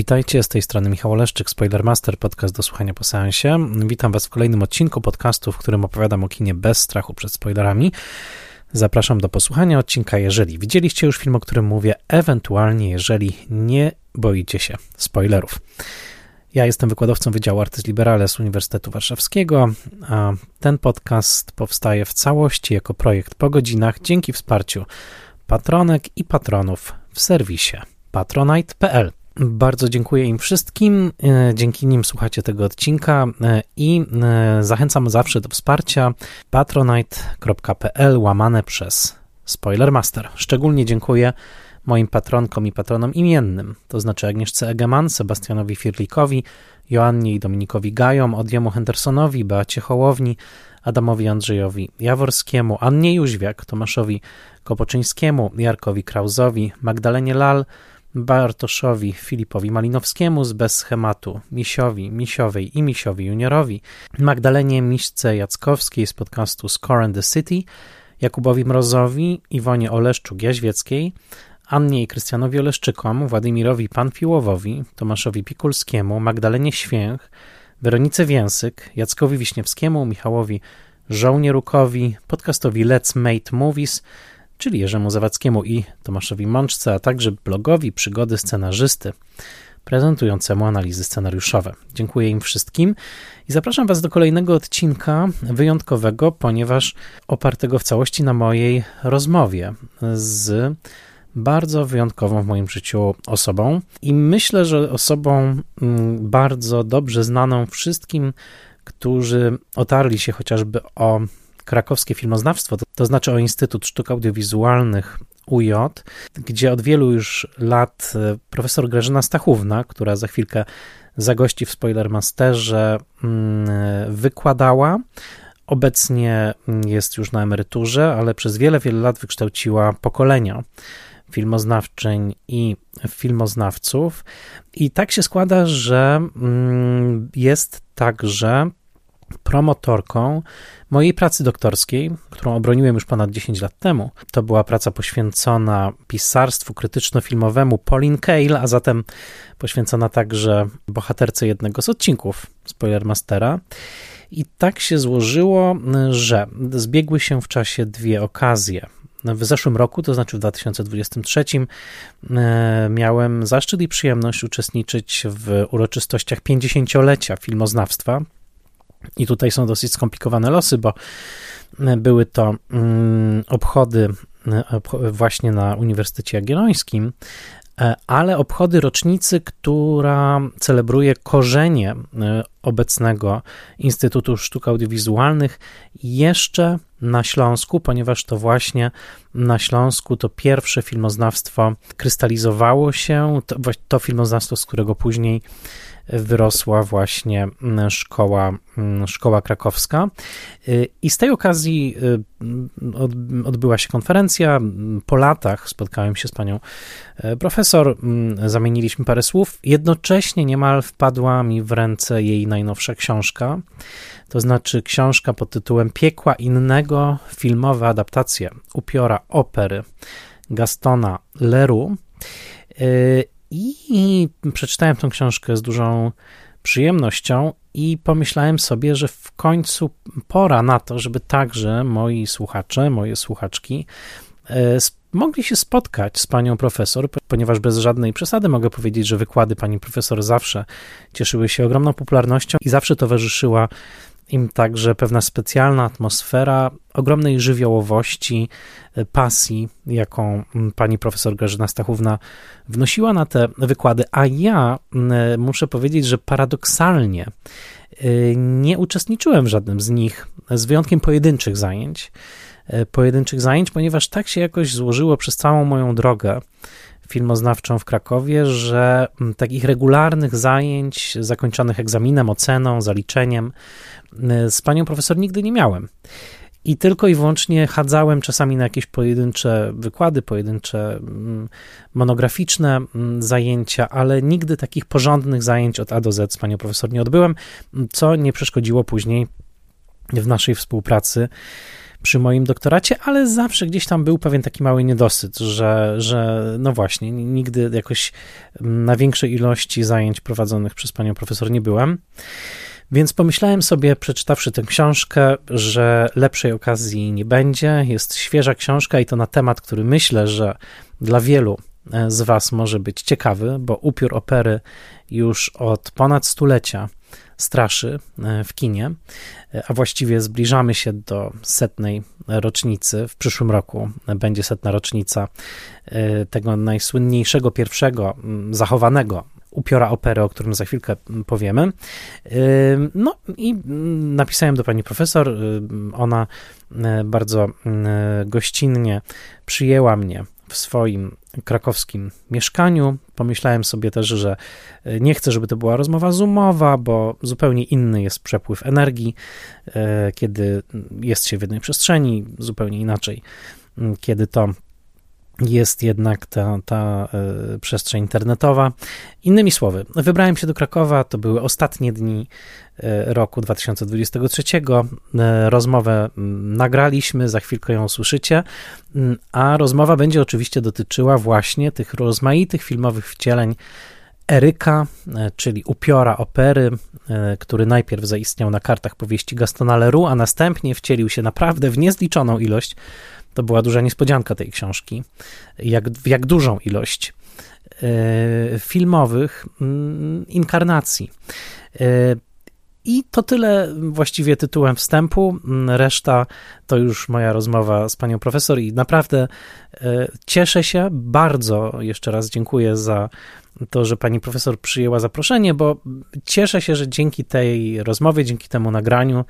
Witajcie, z tej strony Michał Oleszczyk, Spoilermaster, podcast do słuchania po seansie. Witam Was w kolejnym odcinku podcastu, w którym opowiadam o kinie bez strachu przed spoilerami. Zapraszam do posłuchania odcinka, jeżeli widzieliście już film, o którym mówię, ewentualnie jeżeli nie boicie się spoilerów. Ja jestem wykładowcą Wydziału Artys Liberales Uniwersytetu Warszawskiego, a ten podcast powstaje w całości jako projekt po godzinach dzięki wsparciu patronek i patronów w serwisie patronite.pl. Bardzo dziękuję im wszystkim. E, dzięki nim słuchacie tego odcinka e, i e, zachęcam zawsze do wsparcia patronite.pl łamane przez Spoilermaster. Szczególnie dziękuję moim patronkom i patronom imiennym, to znaczy Agnieszce Egeman, Sebastianowi Firlikowi, Joannie i Dominikowi Gajom, Odjemu Hendersonowi, Beacie Hołowni, Adamowi Andrzejowi Jaworskiemu, Annie Jóźwiak, Tomaszowi Kopoczyńskiemu, Jarkowi Krauzowi, Magdalenie Lal, Bartoszowi, Filipowi Malinowskiemu z Bez Schematu, Misiowi, Misiowej i Misiowi Juniorowi, Magdalenie Miśce Jackowskiej z podcastu Score and the City, Jakubowi Mrozowi, Iwonie Oleszczuk-Jaźwieckiej, Annie i Krystianowi Oleszczykom, Władimirowi Panfiłowowi, Tomaszowi Pikulskiemu, Magdalenie Święch, Weronice Więsyk, Jackowi Wiśniewskiemu, Michałowi Żołnierukowi, podcastowi Let's Mate Movies, czyli Jerzemu Zawadzkiemu i Tomaszowi Mączce, a także blogowi Przygody Scenarzysty, prezentującemu analizy scenariuszowe. Dziękuję im wszystkim i zapraszam Was do kolejnego odcinka wyjątkowego, ponieważ opartego w całości na mojej rozmowie z bardzo wyjątkową w moim życiu osobą i myślę, że osobą mm, bardzo dobrze znaną wszystkim, którzy otarli się chociażby o krakowskie filmoznawstwo, to, to znaczy o Instytut Sztuk Audiowizualnych UJ, gdzie od wielu już lat e, profesor Grażyna Stachówna, która za chwilkę zagości w Spoilermasterze, mm, wykładała. Obecnie jest już na emeryturze, ale przez wiele, wiele lat wykształciła pokolenia filmoznawczyń i filmoznawców. I tak się składa, że mm, jest także promotorką mojej pracy doktorskiej, którą obroniłem już ponad 10 lat temu. To była praca poświęcona pisarstwu krytyczno-filmowemu Pauline Kael, a zatem poświęcona także bohaterce jednego z odcinków Spoilermastera. I tak się złożyło, że zbiegły się w czasie dwie okazje. W zeszłym roku, to znaczy w 2023, e, miałem zaszczyt i przyjemność uczestniczyć w uroczystościach 50-lecia filmoznawstwa. I tutaj są dosyć skomplikowane losy, bo były to mm, obchody e, właśnie na Uniwersytecie Jagiellońskim, e, ale obchody rocznicy, która celebruje korzenie obecnego Instytutu Sztuk Audiowizualnych jeszcze na Śląsku, ponieważ to właśnie na Śląsku to pierwsze filmoznawstwo krystalizowało się, to, to filmoznawstwo, z którego później wyrosła właśnie mm, szkoła, mm, szkoła krakowska. Y, I z tej okazji y, odbyła się konferencja. Po latach spotkałem się z panią e, profesor, mm, zamieniliśmy parę słów. Jednocześnie niemal wpadła mi w ręce jej najnowsza książka, to znaczy książka pod tytułem Piekła innego, filmowe adaptacje upiora opery Gastona Leroux. I przeczytałem tę książkę z dużą przyjemnością i pomyślałem sobie, że w końcu pora na to, żeby także moi słuchacze, moje słuchaczki e, mogli się spotkać z panią profesor, ponieważ bez żadnej przesady mogę powiedzieć, że wykłady pani profesor zawsze cieszyły się ogromną popularnością i zawsze towarzyszyła im także pewna specjalna atmosfera ogromnej żywiołowości, e, pasji, jaką pani profesor Grażyna Stachówna wnosiła na te wykłady, a ja e, muszę powiedzieć, że paradoksalnie e, nie uczestniczyłem w żadnym z nich, z wyjątkiem pojedynczych zajęć. Pojedynczych zajęć, ponieważ tak się jakoś złożyło przez całą moją drogę filmoznawczą w Krakowie, że takich regularnych zajęć zakończonych egzaminem, oceną, zaliczeniem z panią profesor nigdy nie miałem. I tylko i wyłącznie chadzałem czasami na jakieś pojedyncze wykłady, pojedyncze mm, monograficzne mm, zajęcia, ale nigdy takich porządnych zajęć od A do Z z panią profesor nie odbyłem, co nie przeszkodziło później w naszej współpracy przy moim doktoracie, ale zawsze gdzieś tam był pewien taki mały niedosyt, że, że no właśnie, nigdy jakoś na większej ilości zajęć prowadzonych przez panią profesor nie byłem. Więc pomyślałem sobie, przeczytawszy tę książkę, że lepszej okazji nie będzie. Jest świeża książka i to na temat, który myślę, że dla wielu e, z Was może być ciekawy, bo upiór opery już od ponad stulecia straszy e, w kinie, e, a właściwie zbliżamy się do setnej rocznicy. W przyszłym roku będzie setna rocznica tego najsłynniejszego pierwszego zachowanego upiora opery, o którym za chwilkę powiemy. No i napisałem do pani profesor. Ona e, bardzo gościnnie przyjęła mnie w swoim krakowskim mieszkaniu. Pomyślałem sobie też, że e, nie chcę, żeby to była rozmowa zoomowa, bo zupełnie inny jest przepływ energii, e, kiedy jest się w jednej przestrzeni, zupełnie inaczej, kiedy to jest jednak ta, ta e, przestrzeń internetowa. Innymi słowy, wybrałem się do Krakowa, to były ostatnie dni e, roku 2023. E, rozmowę nagraliśmy, za chwilkę ją usłyszycie, a rozmowa będzie oczywiście dotyczyła właśnie tych rozmaitych filmowych wcieleń Eryka, czyli upiora opery, który najpierw zaistniał na kartach powieści Gastona Leroux, a następnie wcielił się naprawdę w niezliczoną ilość to była duża niespodzianka tej książki, jak, jak dużą ilość e, filmowych mm, inkarnacji. E, I to tyle właściwie tytułem wstępu. Mm, reszta to już moja rozmowa z panią profesor i naprawdę e, cieszę się bardzo. Jeszcze raz dziękuję za to, że pani profesor przyjęła zaproszenie, bo cieszę się, że dzięki tej rozmowie, dzięki temu nagraniu,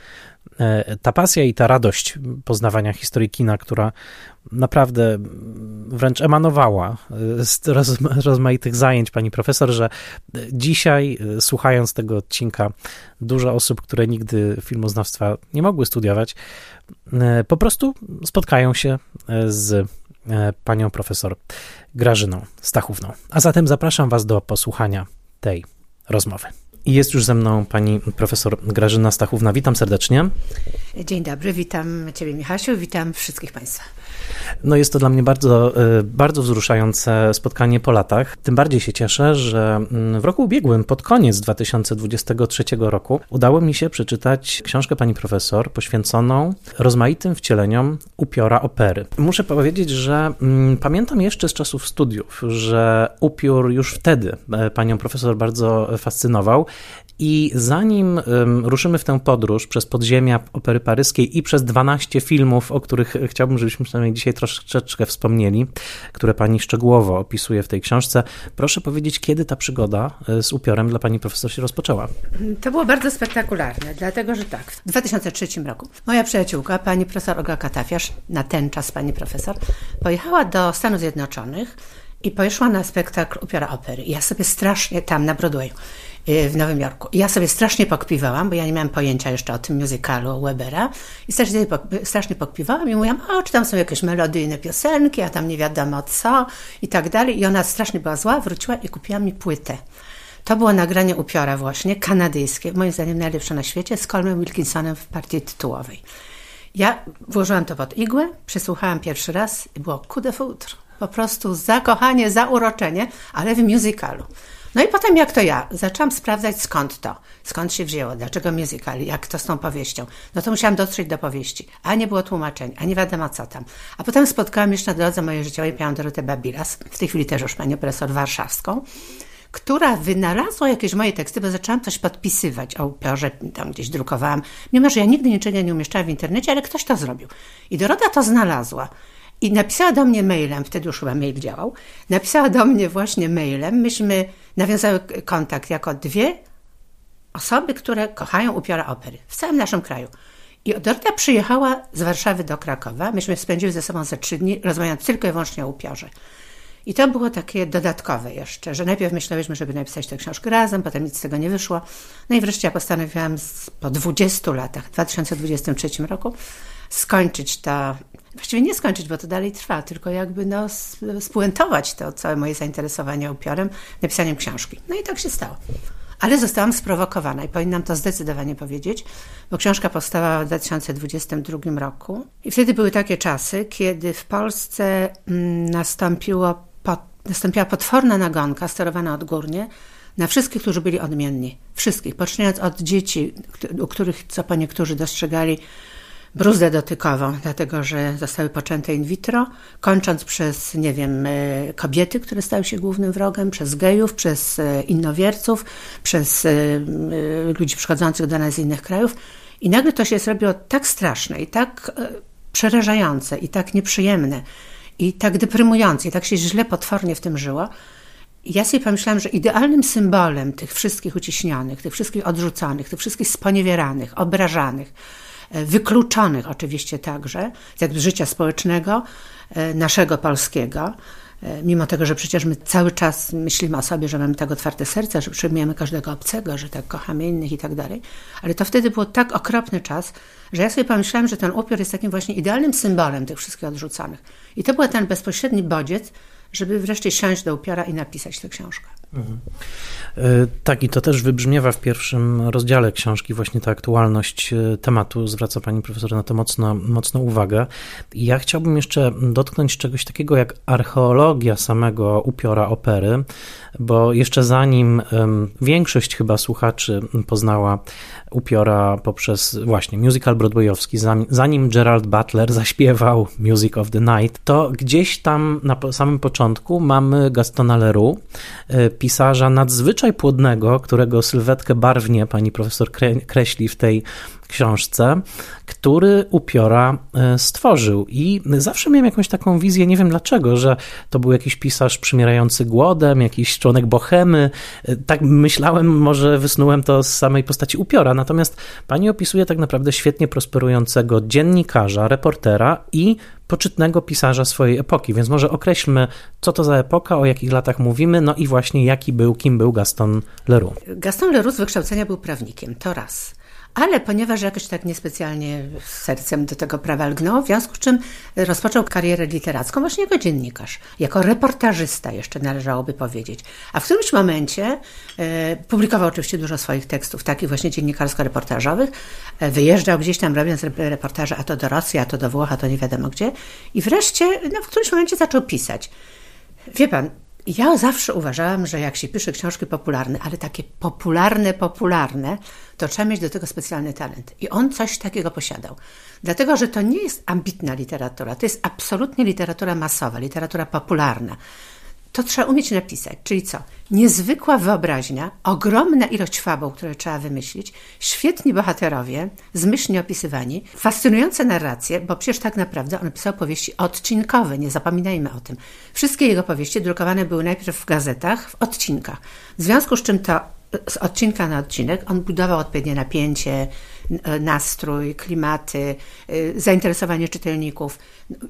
ta pasja i ta radość poznawania historii kina, która naprawdę wręcz emanowała e, z rozmaitych zajęć pani profesor, że dzisiaj, e, słuchając tego odcinka, dużo osób, które nigdy filmoznawstwa nie mogły studiować, po prostu spotkają się z E, panią profesor Grażyną Stachówną. A zatem zapraszam Was do posłuchania tej rozmowy. I jest już ze mną pani profesor Grażyna Stachówna. Witam serdecznie. Dzień dobry, witam Ciebie Michasiu, witam wszystkich Państwa. No jest to dla mnie bardzo, e, bardzo wzruszające spotkanie po latach. Tym bardziej się cieszę, że mm, w roku ubiegłym, pod koniec 2023 roku, udało mi się przeczytać książkę pani profesor poświęconą rozmaitym wcieleniom upiora opery. Muszę powiedzieć, że mm, pamiętam jeszcze z czasów studiów, że upiór już wtedy e, panią profesor bardzo fascynował i zanim ruszymy w tę podróż przez podziemia opery paryskiej i przez 12 filmów, o których chciałbym, żebyśmy przynajmniej dzisiaj troszeczkę wspomnieli, które pani szczegółowo opisuje w tej książce, proszę powiedzieć, kiedy ta przygoda e, z upiorem dla pani profesor się rozpoczęła? To było bardzo spektakularne, dlatego że tak, w 2003 roku moja przyjaciółka, pani profesor Olga Katafiarz, na ten czas pani profesor, pojechała do Stanów Zjednoczonych i poszła na spektakl upiora opery. Ja sobie strasznie tam na Broadwayu Y, w Nowym Jorku. Ja sobie strasznie pokpiwałam, bo ja nie miałam pojęcia jeszcze o tym musicalu Webera i strasznie, strasznie pokpiwałam i mówiłam, o, czy tam są jakieś melodyjne piosenki, a tam nie wiadomo co i tak dalej. I ona strasznie była zła, wróciła i kupiła mi płytę. To było nagranie upiora właśnie, kanadyjskie, moim zdaniem najlepsze na świecie, z Colmem Wilkinsonem w partii tytułowej. Ja włożyłam to pod igłę, przysłuchałam pierwszy raz i było coup de foudre. Po prostu zakochanie, zauroczenie, ale w musicalu. No i potem jak to ja, zaczęłam sprawdzać skąd to, skąd się wzięło, dlaczego musical, jak to z tą powieścią. No to musiałam dotrzeć do powieści, a nie było tłumaczeń, a nie wiadomo co tam. A potem spotkałam jeszcze na drodze mojej życiowej panią Dorotę Babilas, w tej chwili też już panią profesor warszawską, która wynalazła jakieś moje teksty, bo zaczęłam coś podpisywać o upiorze, tam gdzieś drukowałam. Mimo, że ja nigdy niczego nie umieszczałam w internecie, ale ktoś to zrobił. I Dorota to znalazła. I napisała do mnie mailem, wtedy już chyba mail działał, napisała do mnie właśnie mailem, myśmy nawiązały kontakt jako dwie osoby, które kochają upiora opery w całym naszym kraju. I Dorota przyjechała z Warszawy do Krakowa. Myśmy spędzili ze sobą ze trzy dni, rozmawiając tylko i wyłącznie o upiorze. I to było takie dodatkowe jeszcze, że najpierw myślałyśmy, żeby napisać tę książkę razem, potem nic z tego nie wyszło. No i wreszcie ja postanowiłam po 20 latach, w 2023 roku, skończyć to, właściwie nie skończyć, bo to dalej trwa, tylko jakby no, spuentować to całe moje zainteresowanie upiorem napisaniem książki. No i tak się stało. ale zostałam sprowokowana i powinnam to zdecydowanie powiedzieć, bo książka powstała w 2022 roku i wtedy były takie czasy, kiedy w Polsce mm, nastąpiło, nastąpiła potworna nagonka sterowana odgórnie na wszystkich, którzy byli odmienni. Wszystkich, poczynając od dzieci, u których, co po niektórzy dostrzegali, bruzdę dotykową, dlatego że zostały poczęte in vitro, kończąc przez, nie wiem, e, kobiety, które stały się głównym wrogem, przez gejów, przez e, innowierców, przez e, ludzi przychodzących do nas z innych krajów. I nagle to się zrobiło tak straszne i tak przerażające i tak nieprzyjemne i tak deprymujące i tak się źle, potwornie w tym żyło. Ja sobie pomyślałam, że idealnym symbolem tych wszystkich uciśnionych, tych wszystkich odrzuconych, tych wszystkich sponiewieranych, obrażanych, wykluczonych oczywiście także z życia społecznego, e, naszego polskiego, e, mimo tego, że przecież my cały czas myślimy o sobie, że mamy tak otwarte serce, że przyjmujemy każdego obcego, że tak kochamy innych i tak dalej, ale to wtedy był tak okropny czas, że ja sobie pomyślałam, że ten upiór jest takim właśnie idealnym symbolem tych wszystkich odrzuconych. I to był ten bezpośredni bodziec, żeby wreszcie siąść do upiora i napisać tę książkę. Mhm. E, tak, i to też wybrzmiewa w pierwszym rozdziale książki, właśnie ta aktualność e, tematu. Zwraca pani profesor na to mocno, mocno uwagę. I ja chciałbym jeszcze dotknąć czegoś takiego jak archeologia samego upiora opery, bo jeszcze zanim większość chyba słuchaczy poznała upiora poprzez właśnie musical broadwayowski, zanim Gerald Butler zaśpiewał Music of the Night, to gdzieś tam na samym początku mamy Gastona Leroux, e, pisarza nadzwyczaj płodnego, którego sylwetkę barwnie pani profesor kreśli w tej książce, który upiora e, stworzył. I zawsze miałem jakąś taką wizję, nie wiem dlaczego, że to był jakiś pisarz przymierający głodem, jakiś członek bohemy. E, tak myślałem, może wysnułem to z samej postaci upiora. Natomiast pani opisuje tak naprawdę świetnie prosperującego dziennikarza, reportera i poczytnego pisarza swojej epoki. Więc może określmy, co to za epoka, o jakich latach mówimy, no i właśnie jaki był, kim był Gaston Leroux. Gaston Leroux z wykształcenia był prawnikiem, to raz ale ponieważ jakoś tak niespecjalnie sercem do tego prawa lgnął, w związku z czym rozpoczął karierę literacką właśnie jako dziennikarz, jako reportażysta jeszcze należałoby powiedzieć. A w którymś momencie e, publikował oczywiście dużo swoich tekstów, takich właśnie dziennikarsko-reportażowych, e, wyjeżdżał gdzieś tam robiąc reportaże a to do Rosji, a to do Włoch, a to nie wiadomo gdzie i wreszcie no, w którymś momencie zaczął pisać. Wie pan, ja zawsze uważałam, że jak się pisze książki popularne, ale takie popularne, popularne, to trzeba mieć do tego specjalny talent. I on coś takiego posiadał. Dlatego, że to nie jest ambitna literatura, to jest absolutnie literatura masowa, literatura popularna to trzeba umieć napisać. Czyli co? Niezwykła wyobraźnia, ogromna ilość fabuł, które trzeba wymyślić, świetni bohaterowie, zmyślnie opisywani, fascynujące narracje, bo przecież tak naprawdę on pisał powieści odcinkowe, nie zapominajmy o tym. Wszystkie jego powieści drukowane były najpierw w gazetach, w odcinkach. W związku z czym to z odcinka na odcinek on budował odpowiednie napięcie, nastrój, klimaty, y, zainteresowanie czytelników.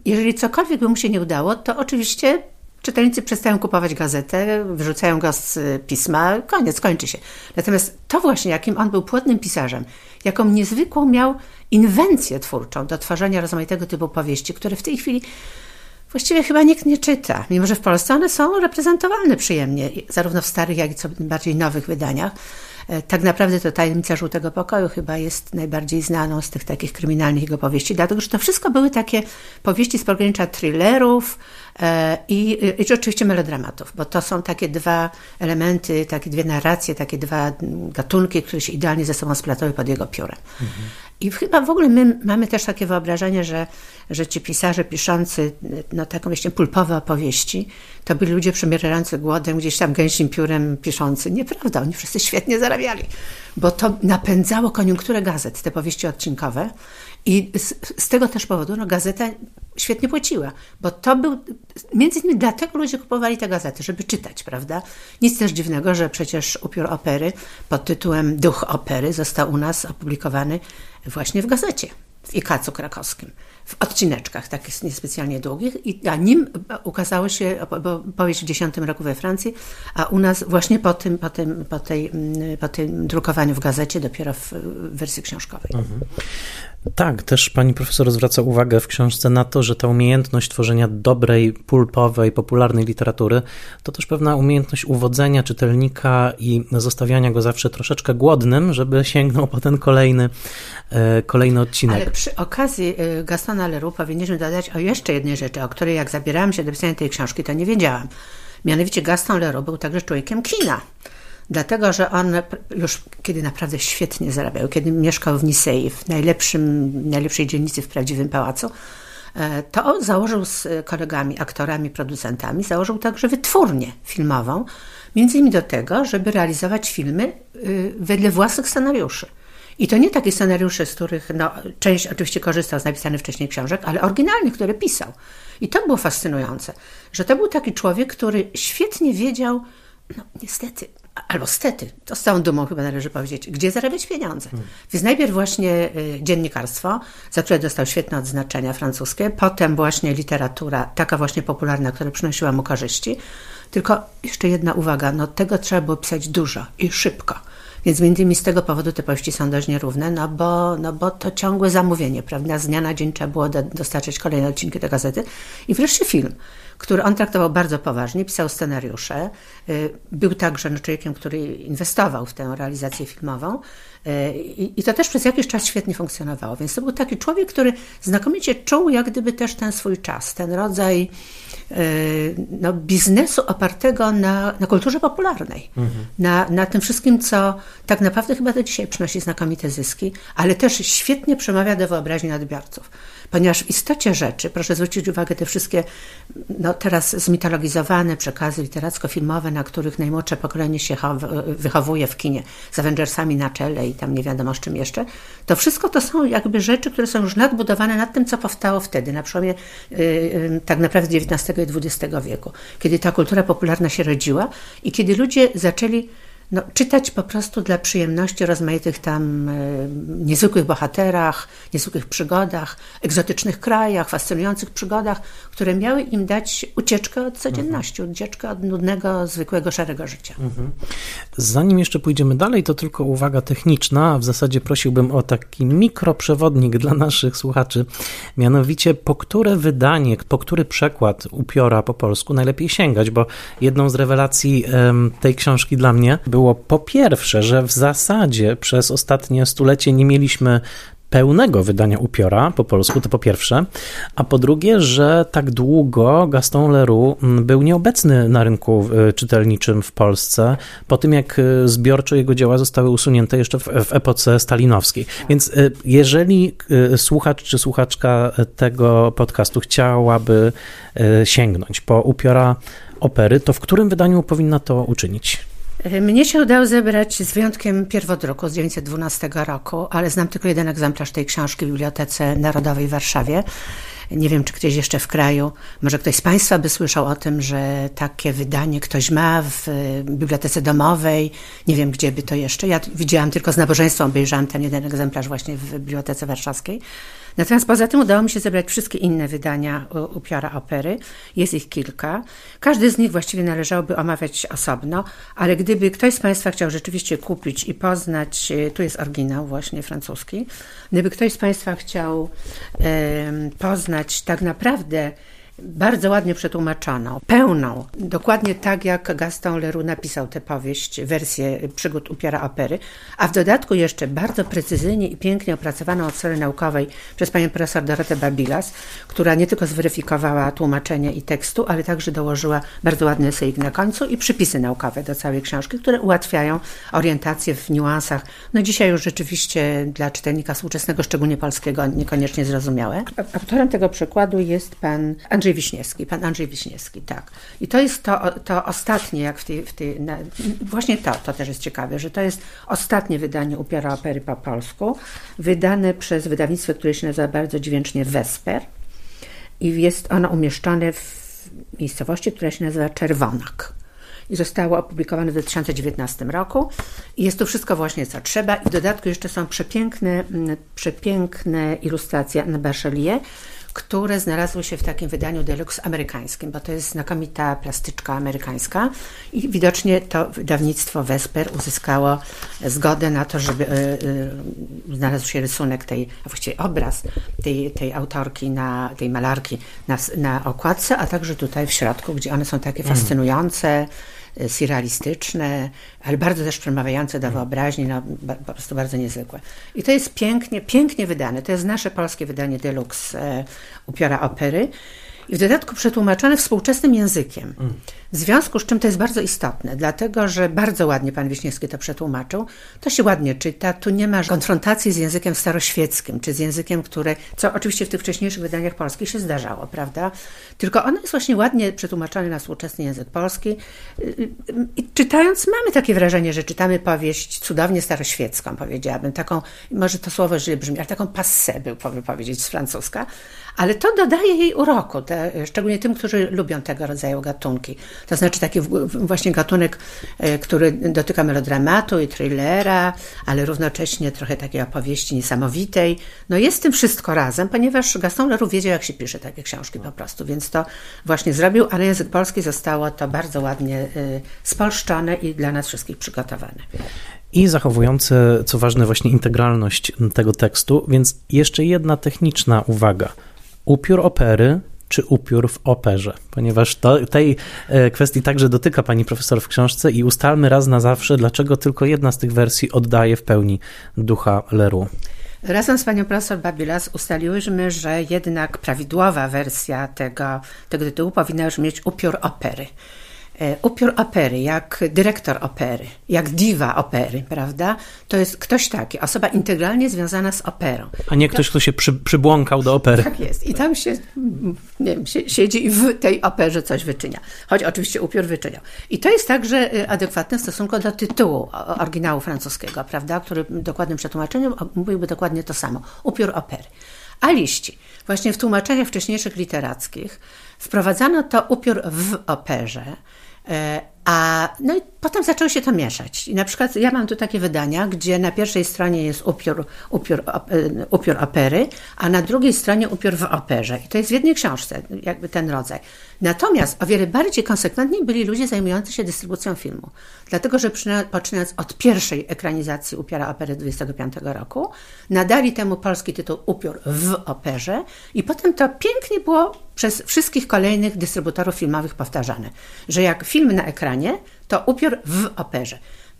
Jeżeli cokolwiek by mu się nie udało, to oczywiście Czytelnicy przestają kupować gazetę, wyrzucają go z pisma, koniec, kończy się. Natomiast to właśnie, jakim on był płodnym pisarzem, jaką niezwykłą miał inwencję twórczą do tworzenia rozmaitego typu powieści, które w tej chwili właściwie chyba nikt nie czyta, mimo że w Polsce one są reprezentowalne przyjemnie, zarówno w starych, jak i co bardziej nowych wydaniach. E, tak naprawdę to Tajemnica Żółtego Pokoju chyba jest najbardziej znaną z tych takich kryminalnych jego powieści, dlatego że to wszystko były takie powieści z pogranicza thrillerów e, i, i oczywiście melodramatów, bo to są takie dwa elementy, takie dwie narracje, takie dwa gatunki, które się idealnie ze sobą splatały pod jego piórem. Mhm. I chyba w ogóle my mamy też takie wyobrażenie, że, że ci pisarze piszący no, taką właśnie pulpowe opowieści, to byli ludzie przemierający głodem, gdzieś tam gęsim piórem piszący. Nieprawda, oni wszyscy świetnie zarabiali, bo to napędzało koniunkturę gazet, te powieści odcinkowe. I z, z tego też powodu no, gazeta świetnie płaciła, bo to był, między innymi dlatego ludzie kupowali te gazety, żeby czytać, prawda? Nic też dziwnego, że przecież upiór opery pod tytułem Duch opery został u nas opublikowany właśnie w gazecie, w Ikacu krakowskim w odcineczkach, takich niespecjalnie długich, i, a nim ukazało się powieść w 10 roku we Francji, a u nas właśnie po tym, po tym, po tej, mm, po tym drukowaniu w gazecie, dopiero w wersji książkowej. Mhm. Tak, też pani profesor zwraca uwagę w książce na to, że ta umiejętność tworzenia dobrej, pulpowej, popularnej literatury to też pewna umiejętność uwodzenia czytelnika i zostawiania go zawsze troszeczkę głodnym, żeby sięgnął po ten kolejny, e, kolejny odcinek. Ale przy okazji e, Gastona Leroux powinniśmy dodać o jeszcze jednej rzeczy, o której jak zabierałam się do pisania tej książki, to nie wiedziałam. Mianowicie Gaston Leroux był także człowiekiem kina dlatego że on już kiedy naprawdę świetnie zarabiał, kiedy mieszkał w Nisei, w najlepszym, najlepszej dzielnicy w prawdziwym pałacu, e, to założył z kolegami, aktorami, producentami, założył także wytwórnię filmową, między innymi do tego, żeby realizować filmy y, wedle własnych scenariuszy. I to nie takie scenariusze, z których no, część oczywiście korzystał z napisanych wcześniej książek, ale oryginalnych, które pisał. I to było fascynujące, że to był taki człowiek, który świetnie wiedział, no niestety, albo stety, to z całą dumą chyba należy powiedzieć, gdzie zarabiać pieniądze. Hmm. Więc najpierw właśnie y, dziennikarstwo, za które dostał świetne odznaczenia francuskie, potem właśnie literatura, taka właśnie popularna, która przynosiła mu korzyści. Tylko jeszcze jedna uwaga, no tego trzeba było pisać dużo i szybko. Więc między innymi z tego powodu te powieści są dość nierówne, no bo, no bo to ciągłe zamówienie, prawda? Z dnia na dzień trzeba było dostarczyć kolejne odcinki tej gazety. I wreszcie film który on traktował bardzo poważnie, pisał scenariusze. Y, był także no, człowiekiem, który inwestował w tę realizację filmową. Y, I, to też przez jakiś czas świetnie funkcjonowało. Więc to był taki człowiek, który znakomicie czuł jak gdyby też ten swój czas, ten rodzaj y, no, biznesu opartego na, na kulturze popularnej, mhm. na, na tym wszystkim, co tak naprawdę chyba do dzisiaj przynosi znakomite zyski, ale też świetnie przemawia do wyobraźni odbiorców. Ponieważ w istocie rzeczy, proszę zwrócić uwagę, te wszystkie no, teraz zmitologizowane przekazy literacko-filmowe, na których najmłodsze pokolenie się wychowuje w kinie, z Avengersami na czele i tam nie wiadomo z czym jeszcze, to wszystko to są jakby rzeczy, które są już nadbudowane nad tym, co powstało wtedy, na przełomie yy, tak naprawdę XIX i XX wieku, kiedy ta kultura popularna się rodziła i kiedy ludzie zaczęli no, czytać po prostu dla przyjemności rozmaitych tam e, niezwykłych bohaterach, niezwykłych przygodach, egzotycznych krajach, fascynujących przygodach, które miały im dać ucieczkę od codzienności, mhm. ucieczkę od nudnego, zwykłego, szarego życia. Mhm. Zanim jeszcze pójdziemy dalej, to tylko uwaga techniczna. W zasadzie prosiłbym o taki mikroprzewodnik dla naszych słuchaczy. Mianowicie, po które wydanie, po który przekład upiora po polsku najlepiej sięgać, bo jedną z rewelacji tej książki dla mnie był było po pierwsze, że w zasadzie przez ostatnie stulecie nie mieliśmy pełnego wydania upiora po polsku, to po pierwsze, a po drugie, że tak długo Gaston Leroux mm, był nieobecny na rynku y, czytelniczym w Polsce, po tym jak y, zbiorczo jego dzieła zostały usunięte jeszcze w, w epoce stalinowskiej. Więc y, jeżeli słuchacz czy słuchaczka tego podcastu chciałaby sięgnąć po upiora opery, to w którym wydaniu powinna to uczynić? Mnie się udało zebrać z wyjątkiem pierwodruku z 1912 roku, ale znam tylko jeden egzemplarz tej książki w Bibliotece Narodowej w Warszawie. Nie wiem, czy ktoś jeszcze w kraju, może ktoś z Państwa by słyszał o tym, że takie wydanie ktoś ma w Bibliotece Domowej. Nie wiem, gdzie by to jeszcze. Ja widziałam tylko z nabożeństwem, obejrzałam ten jeden egzemplarz właśnie w Bibliotece Warszawskiej. Natomiast poza tym udało mi się zebrać wszystkie inne wydania upiora opery. Jest ich kilka. Każdy z nich właściwie należałoby omawiać osobno, ale gdyby ktoś z Państwa chciał rzeczywiście kupić i poznać, e, tu jest oryginał właśnie francuski, gdyby ktoś z Państwa chciał poznać tak naprawdę bardzo ładnie przetłumaczoną, pełną, dokładnie tak jak Gaston Leroux napisał tę powieść, wersję przygód upiora opery, a w dodatku jeszcze bardzo precyzyjnie i pięknie opracowaną od strony naukowej przez panią profesor Dorotę Babilas, która nie tylko zweryfikowała tłumaczenie i tekstu, ale także dołożyła bardzo ładny eseik na końcu i przypisy naukowe do całej książki, które ułatwiają orientację w niuansach, no dzisiaj już rzeczywiście dla czytelnika współczesnego, szczególnie polskiego, niekoniecznie zrozumiałe. Autorem tego przykładu jest pan Andrzej Andrzej Wiśniewski, pan Andrzej Wiśniewski, tak. I to jest to, to ostatnie, jak w tej, w tej na, właśnie to, to też jest ciekawe, że to jest ostatnie wydanie upiora opery po polsku, wydane przez wydawnictwo, które się nazywa bardzo dźwięcznie Vesper i jest ono umieszczone w miejscowości, która się nazywa Czerwonak i zostało opublikowane w 2019 roku. I jest to wszystko właśnie co trzeba i w dodatku jeszcze są przepiękne, przepiękne ilustracje na Bachelier, które znalazły się w takim wydaniu deluxe amerykańskim, bo to jest znakomita plastyczka amerykańska i widocznie to wydawnictwo Vesper uzyskało zgodę na to, żeby y, y, znalazł się rysunek tej, a właściwie obraz tej, tej autorki, na, tej malarki na, na okładce, a także tutaj w środku, gdzie one są takie mm. fascynujące, surrealistyczne, ale bardzo też przemawiające do wyobraźni, no, po prostu bardzo niezwykłe. I to jest pięknie, pięknie wydane. To jest nasze polskie wydanie deluxe e, upiora opery i w dodatku przetłumaczone współczesnym językiem. W związku z czym to jest bardzo istotne, dlatego że bardzo ładnie pan Wiśniewski to przetłumaczył. To się ładnie czyta, tu nie ma konfrontacji z językiem staroświeckim, czy z językiem, który, co oczywiście w tych wcześniejszych wydaniach polskich się zdarzało, prawda? Tylko ono jest właśnie ładnie przetłumaczone na współczesny język polski. I czytając mamy takie wrażenie, że czytamy powieść cudownie staroświecką, powiedziałabym, taką, może to słowo źle brzmi, ale taką passé, był powiedzieć, z francuska, ale to dodaje jej uroku, te, szczególnie tym, którzy lubią tego rodzaju gatunki. To znaczy taki właśnie gatunek, e, który dotyka melodramatu i thrillera, ale równocześnie trochę takiej opowieści niesamowitej. No jest tym wszystko razem, ponieważ Gaston Leroux wiedział, jak się pisze takie książki po prostu, więc to właśnie zrobił, a na język polski zostało to bardzo ładnie e, spolszczone i dla nas wszystkich przygotowane i zachowujące, co ważne, właśnie integralność tego tekstu. Więc jeszcze jedna techniczna uwaga upiór opery czy upiór w operze, ponieważ to, tej e, kwestii także dotyka pani profesor w książce i ustalmy raz na zawsze, dlaczego tylko jedna z tych wersji oddaje w pełni ducha Leroux. Razem z panią profesor Babilas ustaliłyśmy, że jednak prawidłowa wersja tego, tego tytułu powinna już mieć upiór opery. E, upiór opery, jak dyrektor opery, jak diwa opery, prawda? To jest ktoś taki, osoba integralnie związana z operą. A nie ktoś, kto się przy, przybłąkał do opery. Tak jest. I tam się, nie wiem, siedzi i w tej operze coś wyczynia. Choć oczywiście upiór wyczyniał. I to jest także y, adekwatne w stosunku do tytułu oryginału francuskiego, prawda? Który dokładnym przetłumaczeniem mówiłby dokładnie to samo. Upiór opery. A liści. Właśnie w tłumaczeniach wcześniejszych literackich wprowadzano to upiór w operze, a, no i potem zaczęło się to mieszać. I na przykład ja mam tu takie wydania, gdzie na pierwszej stronie jest upiór, upiór, e, upiór opery, a na drugiej stronie upiór w operze. I to jest w jednej książce, jakby ten rodzaj. Natomiast o wiele bardziej konsekwentni byli ludzie zajmujący się dystrybucją filmu. Dlatego, że poczynając od pierwszej ekranizacji Upiora Opery 25 roku, nadali temu polski tytuł Upiór w operze i potem to pięknie było przez wszystkich kolejnych dystrybutorów filmowych powtarzane, że jak film na ekranie, to upiór w operze.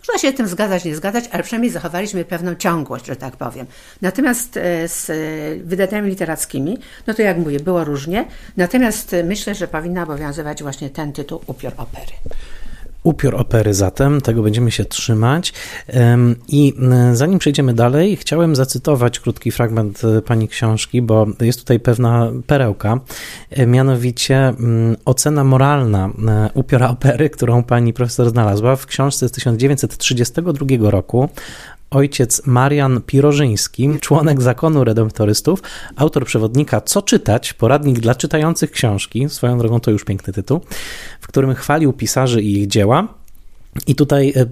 Można się tym zgadzać, nie zgadzać, ale przynajmniej zachowaliśmy pewną ciągłość, że tak powiem. Natomiast e, z wydaniami literackimi, no to jak mówię, było różnie. Natomiast myślę, że powinna obowiązywać właśnie ten tytuł Upiór Opery. Upiór opery zatem, tego będziemy się trzymać. I zanim przejdziemy dalej, chciałem zacytować krótki fragment e, pani książki, bo jest tutaj pewna perełka, e, mianowicie ocena moralna e, upiora opery, którą pani profesor znalazła w książce z 1932 roku ojciec Marian Pirożyński, członek zakonu redemptorystów, autor przewodnika Co czytać, poradnik dla czytających książki, swoją drogą to już piękny tytuł, w którym chwalił pisarzy i ich dzieła. I tutaj e,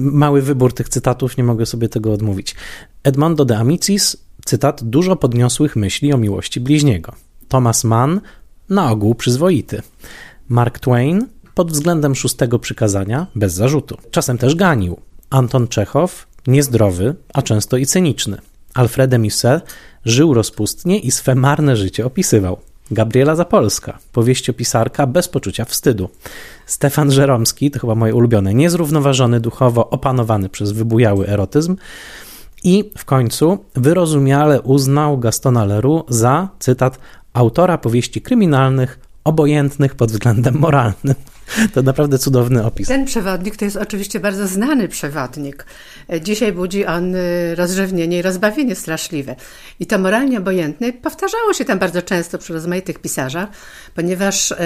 mały wybór tych cytatów, nie mogę sobie tego odmówić. Edmondo de Amicis, cytat, dużo podniosłych myśli o miłości bliźniego. Thomas Mann, na ogół przyzwoity. Mark Twain, pod względem szóstego przykazania, bez zarzutu. Czasem też ganił. Anton Czechow, niezdrowy, a często i cyniczny. Alfred Musset żył rozpustnie i swe marne życie opisywał. Gabriela Zapolska, powieściopisarka bez poczucia wstydu. Stefan Żeromski, to chyba moje ulubione, niezrównoważony duchowo, opanowany przez wybujały erotyzm. I w końcu wyrozumiale uznał Gastona Leroux za, cytat, autora powieści kryminalnych obojętnych pod względem moralnym. To naprawdę cudowny opis. Ten przewodnik to jest oczywiście bardzo znany przewodnik. Dzisiaj budzi on y, rozrzewnienie i rozbawienie straszliwe. I to moralnie obojętny powtarzało się tam bardzo często przy rozmaitych pisarzach, ponieważ e,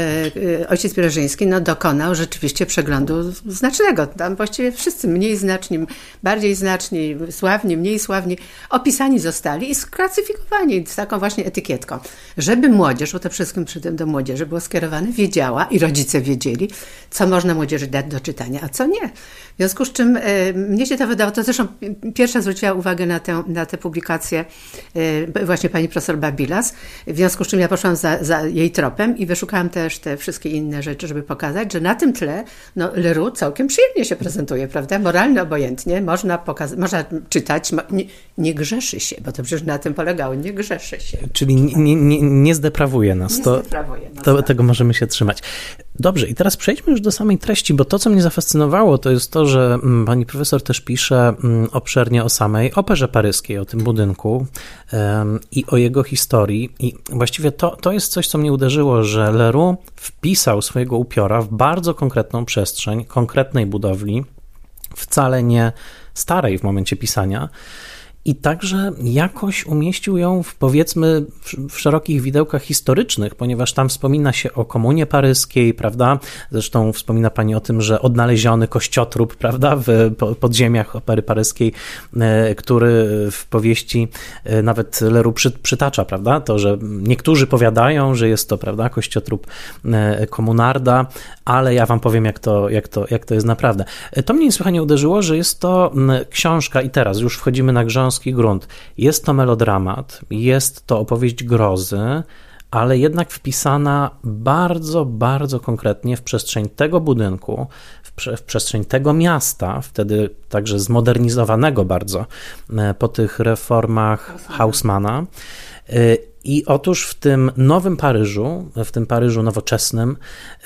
e, ojciec Pierożyński no, dokonał rzeczywiście przeglądu znacznego. Tam właściwie wszyscy mniej znaczni, bardziej znaczni, sławni, mniej sławni, opisani zostali i sklasyfikowani z taką właśnie etykietką. Żeby młodzież, bo to wszystkim przy tym do młodzieży było skierowane, wiedziała i rodzice wiedzieli, co można młodzieży dać do czytania, a co nie. W związku z czym e, mnie się to wydało, to zresztą pierwsza zwróciła uwagę na tę, na tę publikację e, właśnie pani profesor Babilas, w związku z czym ja poszłam za, za jej tropem i wyszukałam też te wszystkie inne rzeczy, żeby pokazać, że na tym tle no, Leroux całkiem przyjemnie się prezentuje, prawda? Moralnie, obojętnie, można, pokazać, można czytać, nie, nie, grzeszy się, bo to przecież na tym polegało, nie grzeszy się. Czyli nie, nie, nie zdeprawuje nas. Nie to, zdeprawuje nas, to, tak. Tego możemy się trzymać. Dobrze, i teraz przejdźmy już do samej treści, bo to, co mnie zafascynowało, to jest to, że mm, pani profesor też pisze mm, obszernie o samej operze paryskiej, o tym budynku i o jego historii. I właściwie to, to jest coś, co mnie uderzyło, że Leroux wpisał swojego upiora w bardzo konkretną przestrzeń, konkretnej budowli, wcale nie starej w momencie pisania i także jakoś umieścił ją w powiedzmy w, szerokich widełkach historycznych, ponieważ tam wspomina się o komunie paryskiej, prawda? Zresztą wspomina pani o tym, że odnaleziony kościotrup, prawda, w podziemiach opery paryskiej, e, który w powieści e, nawet Leru przy, przytacza, prawda? To, że niektórzy powiadają, że jest to, prawda, kościotrup e, komunarda, ale ja wam powiem, jak to, jak to, jak to jest naprawdę. To mnie niesłychanie uderzyło, że jest to książka i teraz już wchodzimy na grunt. Jest to melodramat, jest to opowieść grozy, ale jednak wpisana bardzo, bardzo konkretnie w przestrzeń tego budynku, w, w, przestrzeń tego miasta, wtedy także zmodernizowanego bardzo e, po tych reformach Hausmana. E, I otóż w tym nowym Paryżu, w tym Paryżu nowoczesnym,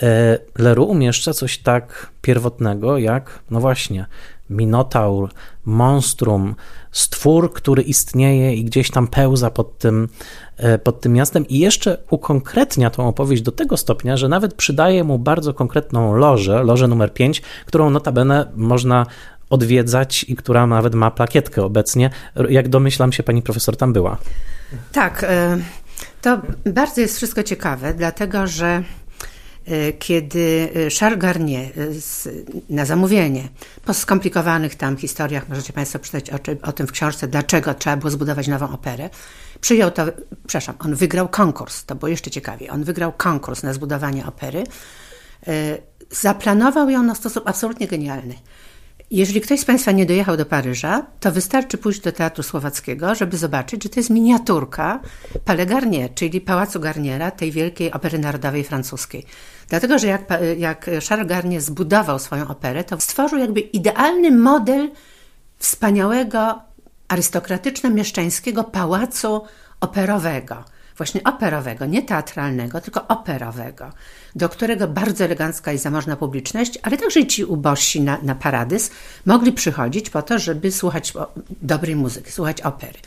e, Leroux umieszcza coś tak pierwotnego jak, no właśnie, minotaur, monstrum, stwór, który istnieje i gdzieś tam pełza pod tym, e, pod tym miastem i jeszcze ukonkretnia tą opowieść do tego stopnia, że nawet przydaje mu bardzo konkretną lożę, lożę numer 5, którą notabene można odwiedzać i która nawet ma plakietkę obecnie. Jak domyślam się, pani profesor tam była. Tak, e, to bardzo jest wszystko ciekawe, dlatego że kiedy e, Charles Garnier e, na zamówienie, po skomplikowanych tam historiach, możecie Państwo przeczytać o, o, tym w książce, dlaczego trzeba było zbudować nową operę, przyjął to, przepraszam, on wygrał konkurs, to było jeszcze ciekawie, on wygrał konkurs na zbudowanie opery, zaplanował ją na sposób absolutnie genialny. Jeżeli ktoś z Państwa nie dojechał do Paryża, to wystarczy pójść do Teatru Słowackiego, żeby zobaczyć, że to jest miniaturka Palais Garnier, czyli Pałacu Garniera, tej wielkiej opery narodowej francuskiej. Dlatego, że jak, jak Charles Garnier zbudował swoją operę, to stworzył jakby idealny model wspaniałego, arystokratyczno-mieszczańskiego pałacu operowego – właśnie operowego, nie teatralnego, tylko operowego, do którego bardzo elegancka i zamożna publiczność, ale także ci ubożsi na, na paradys mogli przychodzić po to, żeby słuchać dobrej muzyki, słuchać opery.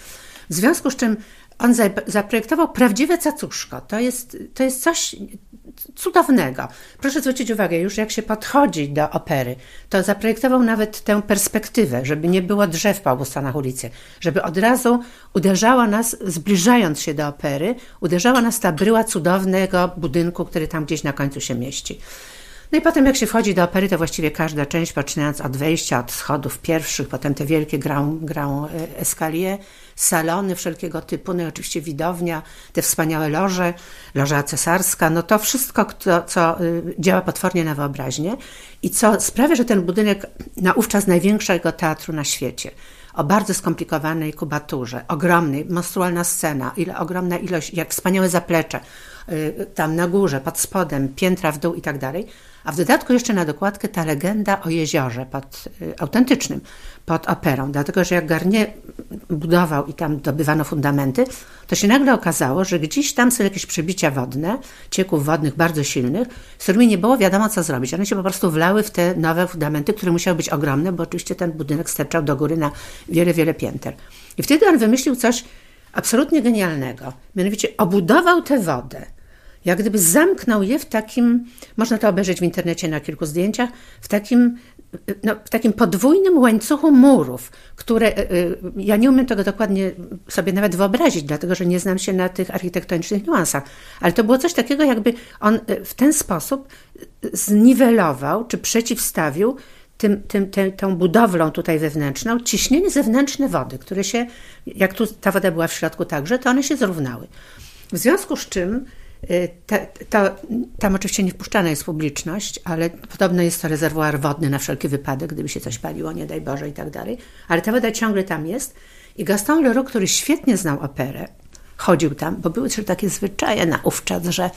W związku z czym on zaprojektował prawdziwe cacuszko. To jest, to jest coś cudownego. Proszę zwrócić uwagę, już jak się podchodzi do opery, to zaprojektował nawet tę perspektywę, żeby nie było drzew po obu stronach ulicy, żeby od razu uderzała nas, zbliżając się do opery, uderzała nas ta bryła cudownego budynku, który tam gdzieś na końcu się mieści. No i potem jak się wchodzi do opery, to właściwie każda część, poczynając od wejścia, od schodów pierwszych, potem te wielkie grą, grą e, escalier, salony wszelkiego typu, no i oczywiście widownia, te wspaniałe loże, loża cesarska, no to wszystko, to, co y, działa potwornie na wyobraźnię i co sprawia, że ten budynek naówczas największego teatru na świecie, o bardzo skomplikowanej kubaturze, ogromnej, monstrualna scena, ile, ogromna ilość, jak wspaniałe zaplecze, tam na górze, pod spodem, piętra w dół i tak dalej, a w dodatku jeszcze na dokładkę ta legenda o jeziorze pod, y, autentycznym, pod operą. Dlatego, że jak Garnier budował i tam dobywano fundamenty, to się nagle okazało, że gdzieś tam są jakieś przebicia wodne, cieków wodnych bardzo silnych, z którymi nie było wiadomo, co zrobić. One się po prostu wlały w te nowe fundamenty, które musiały być ogromne, bo oczywiście ten budynek sterczał do góry na wiele, wiele pięter. I wtedy on wymyślił coś absolutnie genialnego. Mianowicie obudował tę wodę jak gdyby zamknął je w takim, można to obejrzeć w internecie na kilku zdjęciach, w takim, no, w takim podwójnym łańcuchu murów, które e, e, ja nie umiem tego dokładnie sobie nawet wyobrazić, dlatego że nie znam się na tych architektonicznych niuansach, ale to było coś takiego, jakby on e, w ten sposób zniwelował czy przeciwstawił tym, tym, tym, tą budowlą tutaj wewnętrzną ciśnienie zewnętrzne wody, które się, jak tu ta woda była w środku także, to one się zrównały. W związku z czym Y, tam oczywiście nie wpuszczana jest publiczność, ale podobno jest to rezerwuar wodny na wszelki wypadek, gdyby się coś paliło, nie daj Boże i tak dalej. Ale ta woda ciągle tam jest. I Gaston Leroux, który świetnie znał operę, chodził tam, bo były też takie zwyczaje na ówczas, że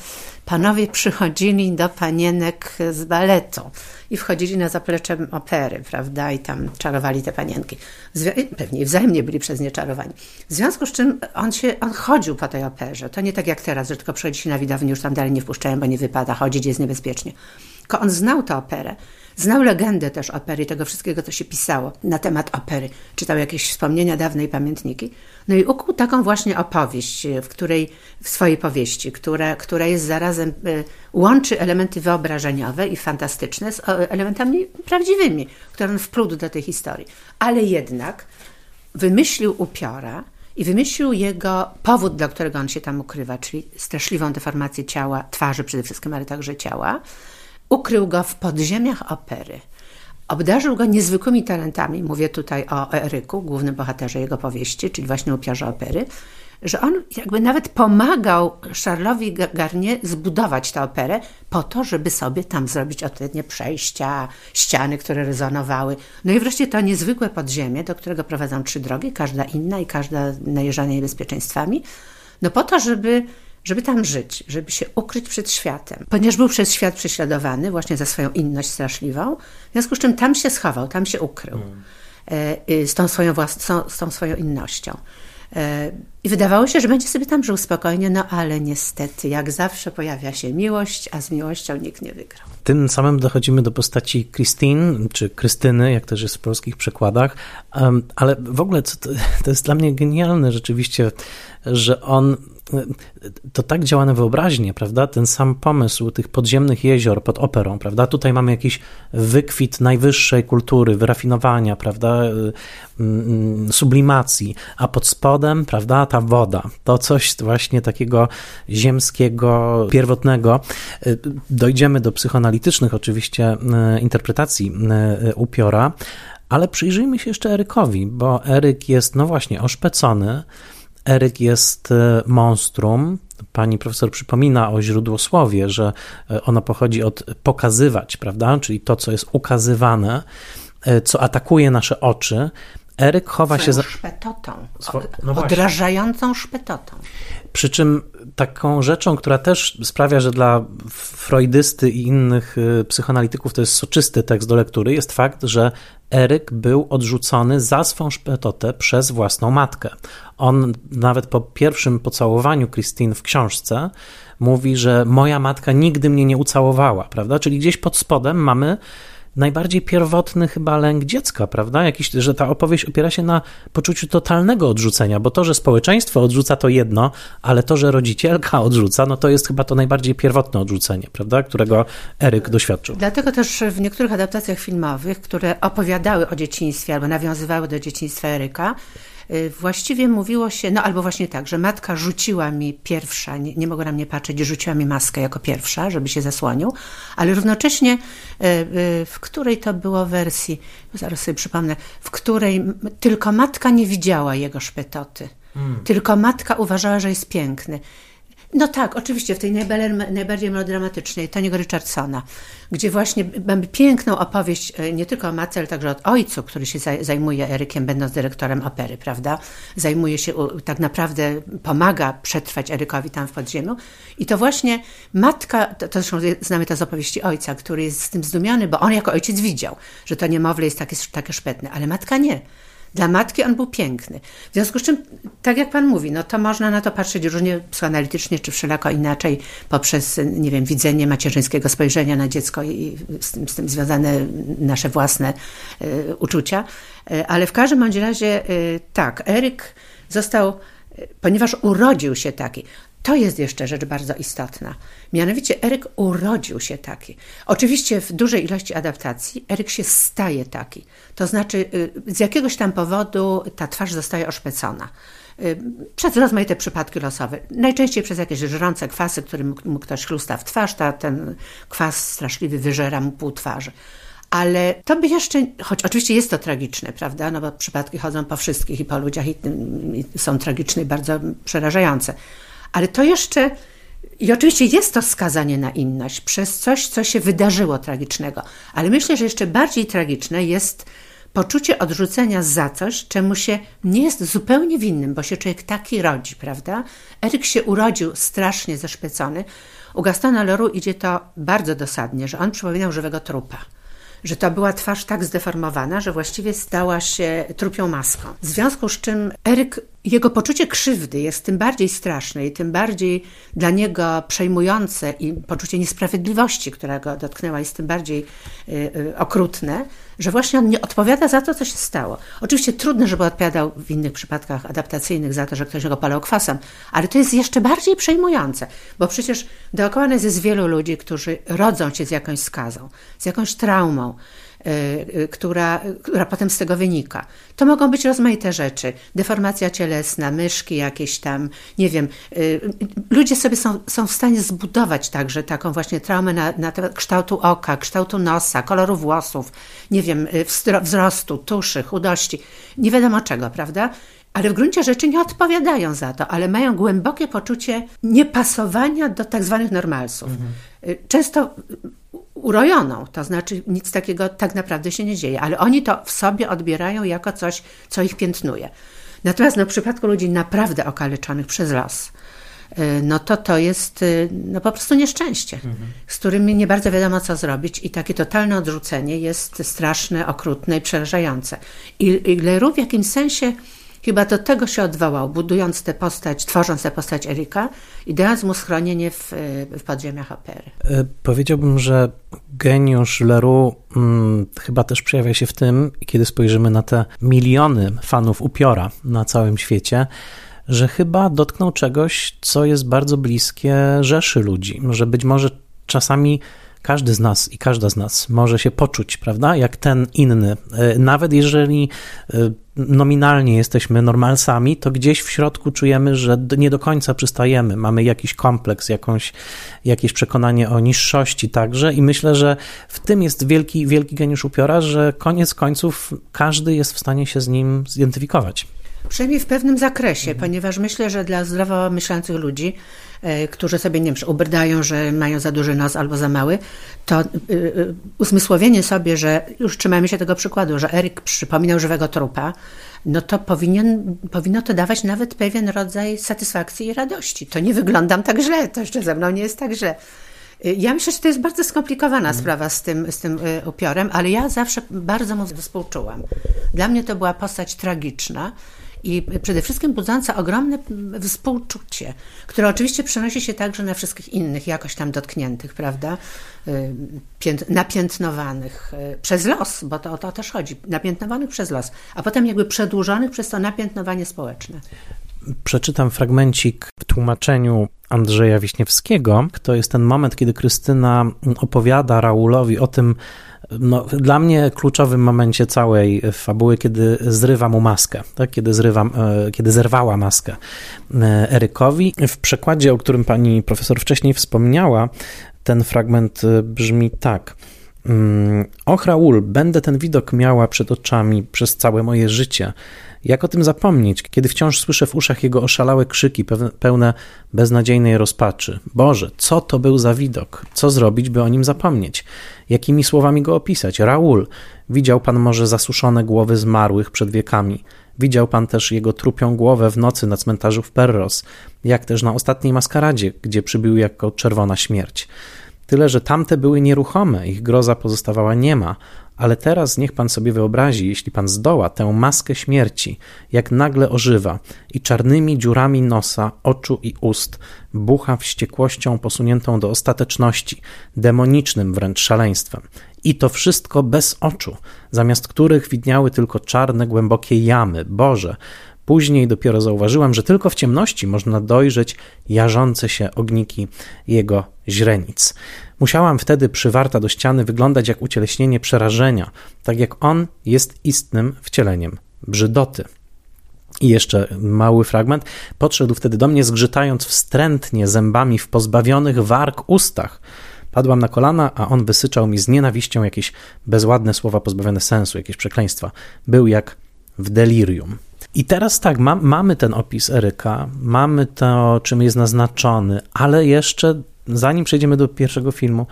panowie przychodzili do panienek z baletu i wchodzili na zaplecze opery, prawda, i tam czarowali te panienki. Pewnie wzajemnie byli przez nie czarowani. W związku z czym on się, on chodził po tej operze. To nie tak jak teraz, że tylko przychodzi się na widownię, już tam dalej nie wpuszczają, bo nie wypada chodzić, jest niebezpiecznie. Tylko on znał tę operę. Znał legendę też opery, tego wszystkiego, co się pisało na temat opery. Czytał jakieś wspomnienia, dawne i pamiętniki. No i ukuł taką właśnie opowieść, w której, w swojej powieści, która, która jest zarazem, y, łączy elementy wyobrażeniowe i fantastyczne z elementami prawdziwymi, które on wplótł do tej historii. Ale jednak wymyślił upiora, i wymyślił jego powód, dla którego on się tam ukrywa, czyli straszliwą deformację ciała, twarzy przede wszystkim, ale także ciała, Ukrył go w podziemiach opery. Obdarzył go niezwykłymi talentami. Mówię tutaj o Eryku, głównym bohaterze jego powieści, czyli właśnie upiorze opery, że on jakby nawet pomagał Charlesowi Garnier zbudować tę operę po to, żeby sobie tam zrobić odpowiednie przejścia, ściany, które rezonowały. No i wreszcie to niezwykłe podziemie, do którego prowadzą trzy drogi, każda inna i każda najeżdżana niebezpieczeństwami, no po to, żeby żeby tam żyć, żeby się ukryć przed światem. Ponieważ był przez świat prześladowany właśnie za swoją inność straszliwą, w związku z czym tam się schował, tam się ukrył mm. z, tą swoją włas- z tą swoją innością. E, I wydawało się, że będzie sobie tam żył spokojnie, no ale niestety, jak zawsze pojawia się miłość, a z miłością nikt nie wygrał. Tym samym dochodzimy do postaci Christine, czy Krystyny, jak też jest w polskich przekładach, ale w ogóle to, to jest dla mnie genialne rzeczywiście, że on to tak działa na wyobraźnię, prawda? Ten sam pomysł tych podziemnych jezior pod operą, prawda? Tutaj mamy jakiś wykwit najwyższej kultury, wyrafinowania, prawda? Mm, sublimacji, a pod spodem, prawda, ta woda. To coś właśnie takiego ziemskiego, pierwotnego. Dojdziemy do psychoanalitycznych oczywiście interpretacji upiora, ale przyjrzyjmy się jeszcze Erykowi, bo Eryk jest, no właśnie, oszpecony, Eryk jest e, monstrum. Pani profesor przypomina o źródłosłowie, że e, ono pochodzi od pokazywać, prawda? Czyli to, co jest ukazywane, e, co atakuje nasze oczy. Eryk chowa Swoją się za. szpetotą. Swo... No odrażającą szpetotą. Przy czym taką rzeczą, która też sprawia, że dla freudysty i innych psychoanalityków to jest soczysty tekst do lektury, jest fakt, że Eryk był odrzucony za swą szpetotę przez własną matkę. On nawet po pierwszym pocałowaniu Christine w książce mówi, że moja matka nigdy mnie nie ucałowała, prawda? Czyli gdzieś pod spodem mamy najbardziej pierwotny chyba lęk dziecka, prawda? Jakiś, że ta opowieść opiera się na poczuciu totalnego odrzucenia, bo to, że społeczeństwo odrzuca to jedno, ale to, że rodzicielka odrzuca, no to jest chyba to najbardziej pierwotne odrzucenie, prawda? Którego Eryk doświadczył. Dlatego też w niektórych adaptacjach filmowych, które opowiadały o dzieciństwie albo nawiązywały do dzieciństwa Eryka, właściwie mówiło się, no albo właśnie tak, że matka rzuciła mi pierwsza, nie, nie mogła na mnie patrzeć, rzuciła mi maskę jako pierwsza, żeby się zasłonił, ale równocześnie y, y, w której to było wersji, zaraz sobie przypomnę, w której tylko matka nie widziała jego szpetoty. Hmm. Tylko matka uważała, że jest piękny. No tak, oczywiście, w tej najbardziej melodramatycznej, Toniego Richardsona, gdzie właśnie mamy piękną opowieść e, nie tylko o matce, ale także o ojcu, który się zajmuje Erykiem, będąc dyrektorem opery, prawda? Zajmuje się, tak naprawdę pomaga przetrwać Erykowi tam w podziemiu. I to właśnie matka, to, to zresztą znamy to z opowieści ojca, który jest z tym zdumiony, bo on jako ojciec widział, że to niemowlę jest takie, takie szpetne, ale matka nie. Dla matki on był piękny. W związku z czym, tak jak pan mówi, no to można na to patrzeć różnie psychoanalitycznie, czy wszelako inaczej, poprzez, nie wiem, widzenie macierzyńskiego spojrzenia na dziecko i z tym, z tym związane nasze własne y, uczucia. Y, ale w każdym bądź razie, y, tak, Eryk został, ponieważ urodził się taki, to jest jeszcze rzecz bardzo istotna. Mianowicie Eryk urodził się taki. Oczywiście w dużej ilości adaptacji Eryk się staje taki. To znaczy y, z jakiegoś tam powodu ta twarz zostaje oszpecona. Y, przez rozmaite przypadki losowe. Najczęściej przez jakieś żrące kwasy, którym mu ktoś chlusta w twarz, ta, ten kwas straszliwy wyżera mu pół twarzy. Ale to by jeszcze, choć oczywiście jest to tragiczne, prawda, no bo przypadki chodzą po wszystkich i po ludziach i, i są tragiczne i bardzo przerażające ale to jeszcze I oczywiście jest to skazanie na inność przez coś, co się wydarzyło tragicznego, ale myślę, że jeszcze bardziej tragiczne jest poczucie odrzucenia za coś, czemu się nie jest zupełnie winnym, bo się człowiek taki rodzi, prawda? Eryk się urodził strasznie zeszpecony. U Gastona Leroux idzie to bardzo dosadnie, że on przypominał żywego trupa że to była twarz tak zdeformowana, że właściwie stała się trupią maską. W związku z czym Eryk, jego poczucie krzywdy jest tym bardziej straszne i tym bardziej dla niego przejmujące i poczucie niesprawiedliwości, która go dotknęła, jest tym bardziej y, y, okrutne, że właśnie on nie odpowiada za to, co się stało. Oczywiście trudno, żeby odpowiadał w innych przypadkach adaptacyjnych za to, że ktoś go palał kwasem, ale to jest jeszcze bardziej przejmujące, bo przecież dookoła nas jest wielu ludzi, którzy rodzą się z jakąś skazą, z jakąś traumą, która, która potem z tego wynika. To mogą być rozmaite rzeczy. Deformacja cielesna, myszki jakieś tam, nie wiem. Y, ludzie sobie są, są w stanie zbudować także taką właśnie traumę na, na kształtu oka, kształtu nosa, koloru włosów, nie wiem, wzrostu, tuszy, chudości. Nie wiadomo czego, prawda? ale w gruncie rzeczy nie odpowiadają za to, ale mają głębokie poczucie niepasowania do tak zwanych normalsów. Mhm. Często urojoną, to znaczy nic takiego tak naprawdę się nie dzieje, ale oni to w sobie odbierają jako coś, co ich piętnuje. Natomiast no, w przypadku ludzi naprawdę okaleczonych przez los, y, no to to jest y, no, po prostu nieszczęście, mhm. z którym nie bardzo wiadomo, co zrobić i takie totalne odrzucenie jest straszne, okrutne i przerażające. I, i Leroux w jakimś sensie Chyba do tego się odwołał, budując tę postać, tworząc tę postać Erika i dając mu schronienie w, w podziemiach opery. E, powiedziałbym, że geniusz Leroux hmm, chyba też przejawia się w tym, kiedy spojrzymy na te miliony fanów upiora na całym świecie, że chyba dotknął czegoś, co jest bardzo bliskie rzeszy ludzi, że być może czasami każdy z nas i każda z nas może się poczuć, prawda, jak ten inny. E, nawet jeżeli e, nominalnie jesteśmy normalsami, to gdzieś w środku czujemy, że nie do końca przystajemy. Mamy jakiś kompleks, jakąś, jakieś przekonanie o niższości także i myślę, że w tym jest wielki, wielki geniusz upiora, że koniec końców każdy jest w stanie się z nim zidentyfikować. Przynajmniej w pewnym zakresie, ponieważ myślę, że dla zdrowo myślących ludzi, którzy sobie nie wiem, ubrdają, że mają za duży nos albo za mały, to y, y, uzmysłowienie sobie, że już trzymamy się tego przykładu, że Eryk przypominał żywego trupa, no to powinien, powinno to dawać nawet pewien rodzaj satysfakcji i radości. To nie wyglądam tak źle, to jeszcze ze mną nie jest tak źle. Ja myślę, że to jest bardzo skomplikowana mm. sprawa z tym, z tym upiorem, ale ja zawsze bardzo mu współczułam. Dla mnie to była postać tragiczna, i przede wszystkim budząca ogromne współczucie, które oczywiście przenosi się także na wszystkich innych, jakoś tam dotkniętych, prawda, y, napiętnowanych y, przez los, bo to o to też chodzi, napiętnowanych przez los, a potem jakby przedłużonych przez to napiętnowanie społeczne. Przeczytam fragmencik w tłumaczeniu Andrzeja Wiśniewskiego. To jest ten moment, kiedy Krystyna opowiada Raulowi o tym, no, dla mnie kluczowym momencie całej fabuły, kiedy zrywa mu maskę, tak? kiedy, zrywam, e, kiedy zerwała maskę e, Erykowi. W przekładzie, o którym pani profesor wcześniej wspomniała, ten fragment e, brzmi tak. Mm, Och, Raul, będę ten widok miała przed oczami przez całe moje życie. Jak o tym zapomnieć, kiedy wciąż słyszę w uszach jego oszalałe krzyki, pełne beznadziejnej rozpaczy? Boże, co to był za widok? Co zrobić, by o nim zapomnieć? Jakimi słowami go opisać? Raul, widział pan może zasuszone głowy zmarłych przed wiekami. Widział pan też jego trupią głowę w nocy na cmentarzu w Perros, jak też na ostatniej maskaradzie, gdzie przybył jako czerwona śmierć. Tyle, że tamte były nieruchome, ich groza pozostawała niema, ale teraz niech pan sobie wyobrazi, jeśli pan zdoła tę maskę śmierci, jak nagle ożywa i czarnymi dziurami nosa, oczu i ust bucha wściekłością posuniętą do ostateczności, demonicznym wręcz szaleństwem. I to wszystko bez oczu, zamiast których widniały tylko czarne, głębokie jamy. Boże, Później dopiero zauważyłam, że tylko w ciemności można dojrzeć jarzące się ogniki jego źrenic. Musiałam wtedy przywarta do ściany wyglądać jak ucieleśnienie przerażenia, tak jak on jest istnym wcieleniem brzydoty. I jeszcze mały fragment. Podszedł wtedy do mnie, zgrzytając wstrętnie zębami w pozbawionych warg ustach. Padłam na kolana, a on wysyczał mi z nienawiścią jakieś bezładne słowa pozbawione sensu, jakieś przekleństwa. Był jak w delirium. I teraz tak, ma, mamy ten opis Eryka, mamy to, czym jest naznaczony, ale jeszcze zanim przejdziemy do pierwszego filmu,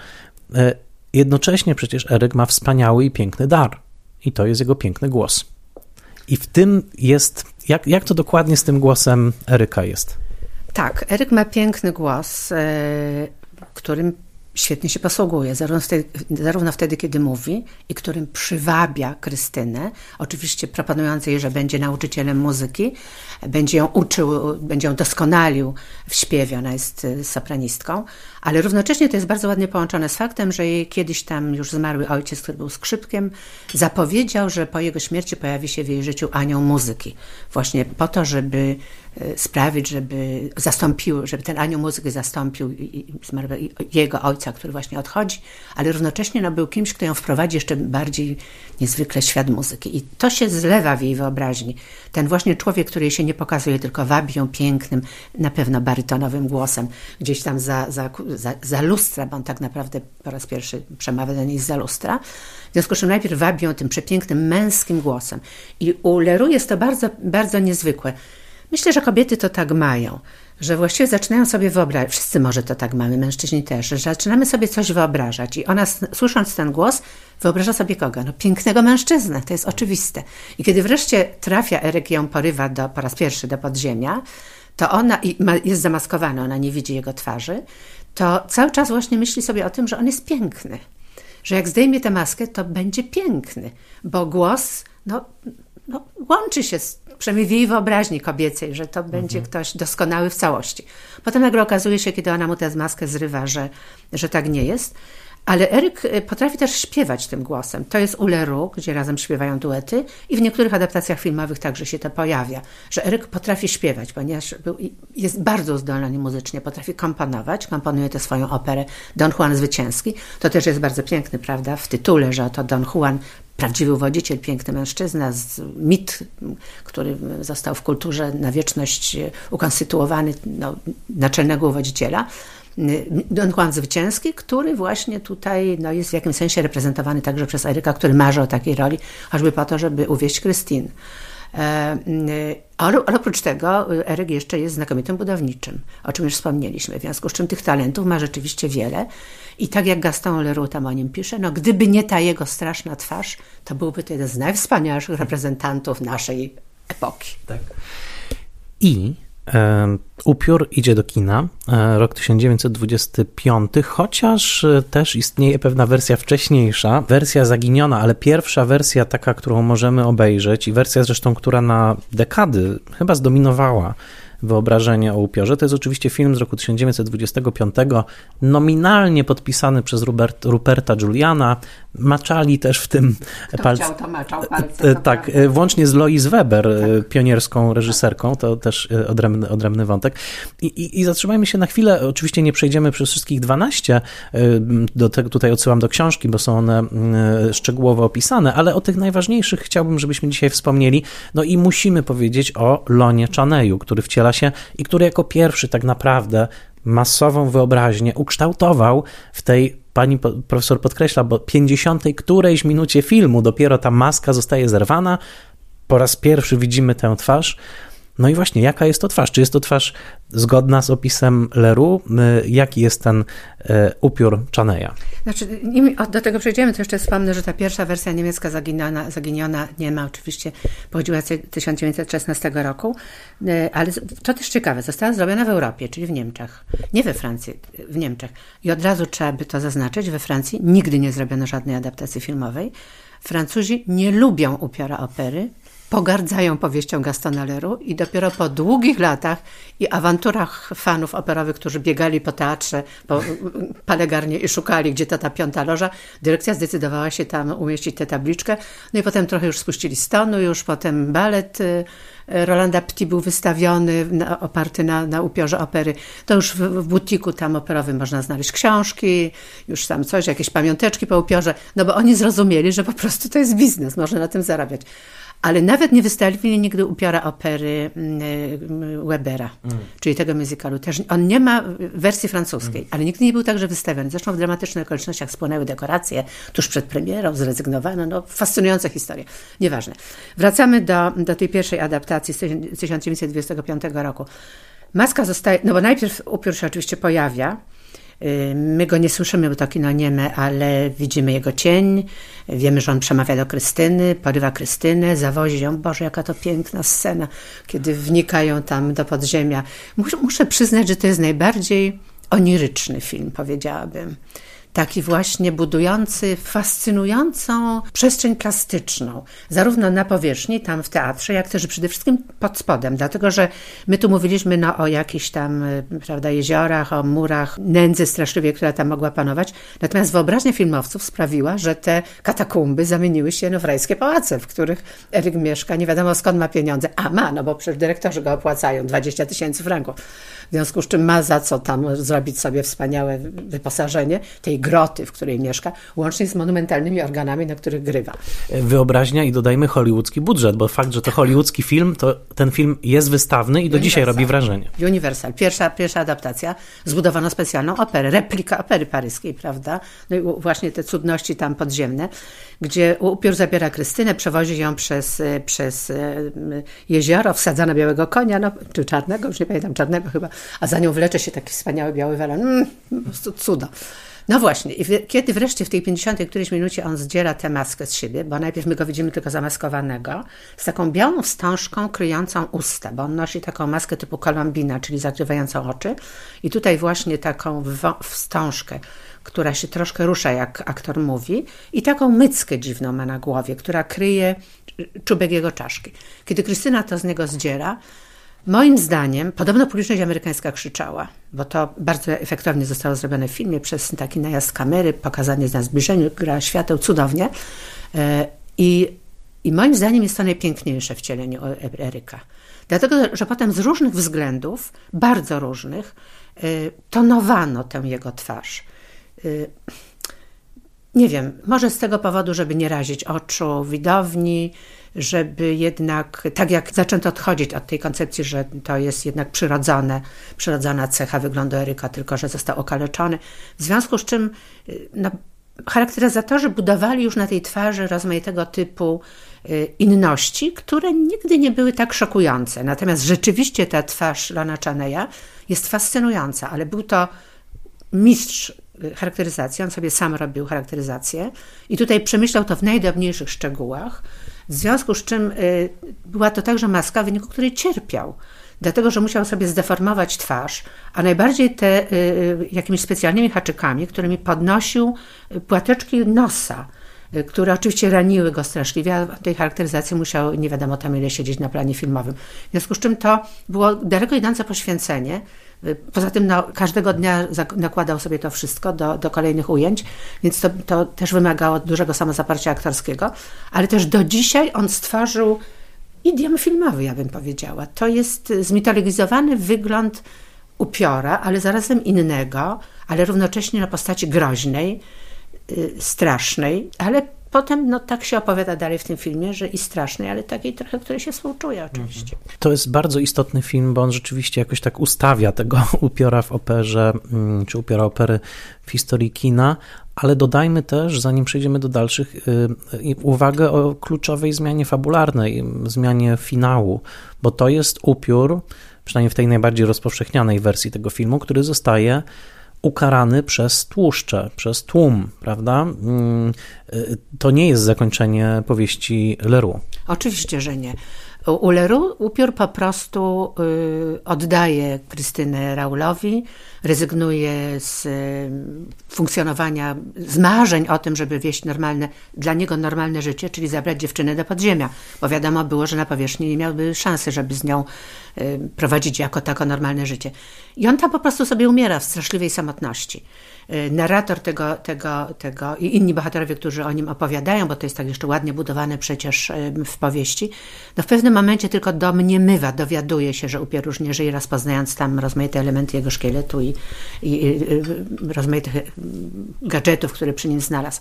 e, jednocześnie przecież Eryk ma wspaniały i piękny dar. I to jest jego piękny głos. I w tym jest, jak, jak to dokładnie z tym głosem Eryka jest? Tak, Eryk ma piękny głos, e, którym świetnie się posługuje, zarówno wtedy, zarówno wtedy, kiedy mówi i którym przywabia Krystynę, oczywiście proponując jej, że będzie nauczycielem muzyki, będzie ją uczył, będzie ją doskonalił w śpiewie, ona jest y, sopranistką, ale równocześnie to jest bardzo ładnie połączone z faktem, że jej kiedyś tam już zmarły ojciec, który był skrzypkiem, zapowiedział, że po jego śmierci pojawi się w jej życiu anioł muzyki. Właśnie po to, żeby y, sprawić, żeby zastąpił, żeby ten anioł muzyki zastąpił jego ojca, który właśnie odchodzi, ale równocześnie no, był kimś, kto ją wprowadzi jeszcze bardziej niezwykle świat muzyki. I to się zlewa w jej wyobraźni. Ten właśnie człowiek, który jej się nie pokazuje, tylko wabi ją pięknym, na pewno barytonowym głosem, gdzieś tam za, za, za, za lustra, bo on tak naprawdę po raz pierwszy przemawia do niej za lustra. W związku z czym najpierw wabi ją tym przepięknym, męskim głosem. I u Leru jest to bardzo, bardzo niezwykłe. Myślę, że kobiety to tak mają, że właściwie zaczynają sobie wyobrażać, wszyscy może to tak mamy, mężczyźni też, że zaczynamy sobie coś wyobrażać i ona słysząc ten głos wyobraża sobie kogo? No pięknego mężczyznę, to jest oczywiste. I kiedy wreszcie trafia, Eryk ją porywa do, po raz pierwszy do podziemia, to ona jest zamaskowana, ona nie widzi jego twarzy, to cały czas właśnie myśli sobie o tym, że on jest piękny. Że jak zdejmie tę maskę, to będzie piękny, bo głos no, no, łączy się z, przynajmniej w jej wyobraźni kobiecej, że to mhm. będzie ktoś doskonały w całości. Potem nagle okazuje się, kiedy ona mu tę maskę zrywa, że, że tak nie jest. Ale Eryk y, potrafi też śpiewać tym głosem. To jest Uleru, gdzie razem śpiewają duety i w niektórych adaptacjach filmowych także się to pojawia, że Eryk potrafi śpiewać, ponieważ był, jest bardzo zdolny muzycznie, potrafi komponować, komponuje tę swoją operę Don Juan Zwycięski. To też jest bardzo piękny, prawda, w tytule, że oto Don Juan prawdziwy wodziciel, piękny mężczyzna, mit, który został w kulturze na wieczność ukonstytuowany, no, naczelnego wodziciela. Don Juan Zwycięski, który właśnie tutaj no, jest w jakimś sensie reprezentowany także przez Eryka, który marzy o takiej roli, choćby po to, żeby uwieść Krystyn. Ale, ale oprócz tego y, Eryk jeszcze jest znakomitym budowniczym, o czym już wspomnieliśmy, w związku z czym tych talentów ma rzeczywiście wiele. I tak jak Gaston Leroux tam o nim pisze, no gdyby nie ta jego straszna twarz, to byłby to jeden z najwspanialszych reprezentantów naszej epoki. Tak. I Upiór idzie do kina, e, rok 1925, chociaż e, też istnieje pewna wersja wcześniejsza, wersja zaginiona, ale pierwsza wersja taka, którą możemy obejrzeć i wersja zresztą, która na dekady chyba zdominowała wyobrażenie o upiorze. To jest oczywiście film z roku 1925, nominalnie podpisany przez Robert, Ruperta Juliana. Maczali też w tym palce. to maczał palce. E, tak, prawda. włącznie z Lois Weber, tak. pionierską reżyserką, to też odrębny, odrębny wątek. I, i, I zatrzymajmy się na chwilę, oczywiście nie przejdziemy przez wszystkich 12, do tego tutaj odsyłam do książki, bo są one szczegółowo opisane, ale o tych najważniejszych chciałbym, żebyśmy dzisiaj wspomnieli. No i musimy powiedzieć o Lonie Chaneyu, który wciela się i który jako pierwszy tak naprawdę masową wyobraźnię ukształtował w tej, pani profesor podkreśla, bo 50 którejś minucie filmu dopiero ta maska zostaje zerwana, po raz pierwszy widzimy tę twarz, no i właśnie, jaka jest to twarz? Czy jest to twarz zgodna z opisem Leru? Y, jaki jest ten y, upiór Chaneya? Znaczy, nim do tego przejdziemy, to jeszcze wspomnę, że ta pierwsza wersja niemiecka zaginiona, zaginiona nie ma oczywiście, pochodziła z 1916 roku, y, ale to też ciekawe, została zrobiona w Europie, czyli w Niemczech, nie we Francji, w Niemczech. I od razu trzeba by to zaznaczyć, we Francji nigdy nie zrobiono żadnej adaptacji filmowej. Francuzi nie lubią upiora opery, pogardzają powieścią Gastona Leru i dopiero po długich latach i awanturach fanów operowych, którzy biegali po teatrze, po palegarnie i szukali, gdzie ta, ta piąta loża, dyrekcja zdecydowała się tam umieścić tę tabliczkę. No i potem trochę już spuścili stonu, już potem balet y, Rolanda Pti był wystawiony, na, oparty na, na upiorze opery. To już w, w butiku tam operowym można znaleźć książki, już tam coś, jakieś pamiąteczki po upiorze, no bo oni zrozumieli, że po prostu to jest biznes, można na tym zarabiać. Ale nawet nie wystawili nigdy upiora opery mm, Webera, mm. czyli tego musicalu. Też on nie ma wersji francuskiej, mm. ale nigdy nie był także wystawiony. Zresztą w dramatycznych okolicznościach spłonęły dekoracje tuż przed premierą, zrezygnowano. No, fascynująca historia. Nieważne. Wracamy do, do tej pierwszej adaptacji z 1925 roku. Maska zostaje, no bo najpierw upiór się oczywiście pojawia, My go nie słyszymy, bo to kino nieme, ale widzimy jego cień. Wiemy, że on przemawia do Krystyny, porywa Krystynę, zawozi ją. Boże, jaka to piękna scena, kiedy wnikają tam do podziemia. Muszę, muszę przyznać, że to jest najbardziej oniryczny film, powiedziałabym taki właśnie budujący fascynującą przestrzeń plastyczną, zarówno na powierzchni, tam w teatrze, jak też przede wszystkim pod spodem, dlatego że my tu mówiliśmy no, o jakichś tam e, prawda, jeziorach, o murach, nędzy straszliwie, która tam mogła panować, natomiast wyobraźnia filmowców sprawiła, że te katakumby zamieniły się no, w rajskie pałace, w których Eryk mieszka, nie wiadomo skąd ma pieniądze, a ma, no bo przecież dyrektorzy go opłacają, 20 tysięcy franków, związku z czym ma za co tam zrobić sobie wspaniałe wyposażenie tej groty, w której mieszka, łącznie z monumentalnymi organami, na których grywa. Wyobraźnia i dodajmy hollywoodzki budżet, bo fakt, że to hollywoodzki film, to ten film jest wystawny i do Universal. dzisiaj robi wrażenie. Universal, pierwsza, pierwsza adaptacja, zbudowano specjalną operę, replika opery paryskiej, prawda? No i właśnie te cudności tam podziemne, gdzie upiór zabiera Krystynę, przewozi ją przez, przez e, jezioro, wsadza na białego konia, no, czy czarnego, już nie pamiętam, czarnego chyba, a za nią wlecze się taki wspaniały biały welon. Mm, po prostu cudo. No właśnie, i kiedy wreszcie w tej 50 którejś minucie on zdziera tę maskę z siebie, bo najpierw my go widzimy tylko zamaskowanego, z taką białą wstążką kryjącą usta, bo on nosi taką maskę typu kolumbina, czyli zakrywającą oczy i tutaj właśnie taką wstążkę, która się troszkę rusza, jak aktor mówi, i taką myckę dziwną ma na głowie, która kryje czubek jego czaszki. Kiedy Krystyna to z niego zdziera, Moim zdaniem, podobno publiczność amerykańska krzyczała, bo to bardzo efektownie zostało zrobione w filmie przez taki najazd kamery, pokazanie na zbliżeniu, gra świateł cudownie. E, I, I moim zdaniem jest to najpiękniejsze w cieleniu Eryka. Dlatego, że potem z różnych względów, bardzo różnych, e, tonowano tę jego twarz. E, nie wiem, może z tego powodu, żeby nie razić oczu widowni, żeby jednak, tak jak zaczęto odchodzić od tej koncepcji, że to jest jednak przyrodzone, przyrodzona cecha wyglądu Eryka, tylko że został okaleczony, w związku z czym y, no, charakteryzatorzy budowali już na tej twarzy rozmaitego typu y, inności, które nigdy nie były tak szokujące. Natomiast rzeczywiście ta twarz Lana Chaneya jest fascynująca, ale był to mistrz charakteryzacji, on sobie sam robił charakteryzację i tutaj przemyślał to w najdrobniejszych szczegółach. W związku z czym y, była to także maska, w wyniku której cierpiał dlatego że musiał sobie zdeformować twarz, a najbardziej te y, y, jakimiś specjalnymi haczykami, którymi podnosił płateczki nosa, które oczywiście raniły go straszliwie, a tej charakteryzacji musiał nie wiadomo tam ile siedzieć na planie filmowym. W związku z czym to było daleko idące poświęcenie, Poza tym no, każdego dnia nakładał sobie to wszystko do, do kolejnych ujęć, więc to, to też wymagało dużego samozaparcia aktorskiego, ale też do dzisiaj on stworzył idiom filmowy, ja bym powiedziała. To jest zmitologizowany wygląd upiora, ale zarazem innego, ale równocześnie na postaci groźnej, yy, strasznej, ale Potem no, tak się opowiada dalej w tym filmie, że i strasznej, ale takiej trochę, której się współczuje oczywiście. To jest bardzo istotny film, bo on rzeczywiście jakoś tak ustawia tego upiora w operze, mm, czy upiora opery w historii kina, ale dodajmy też, zanim przejdziemy do dalszych, y, uwagę o kluczowej zmianie fabularnej, zmianie finału, bo to jest upiór, przynajmniej w tej najbardziej rozpowszechnianej wersji tego filmu, który zostaje ukarany przez tłuszcze, przez tłum, prawda? Mm, y, to nie jest zakończenie powieści Leroux. Oczywiście, że nie. U Leroux upiór po prostu y, oddaje Krystynę Raulowi, rezygnuje z y, funkcjonowania, z marzeń o tym, żeby wieść normalne, dla niego normalne życie, czyli zabrać dziewczynę do podziemia, bo wiadomo było, że na powierzchni nie miałby szansy, żeby z nią y, prowadzić jako tako normalne życie. I on tam po prostu sobie umiera w straszliwej samotności. Y, narrator tego, tego, tego i inni bohaterowie, którzy o nim opowiadają, bo to jest tak jeszcze ładnie budowane przecież w powieści, no w pewnym momencie tylko domniemywa, dowiaduje się, że upiór już nie żyje, rozpoznając tam rozmaite elementy jego szkieletu i, i, rozmaitych gadżetów, które przy nim znalazł.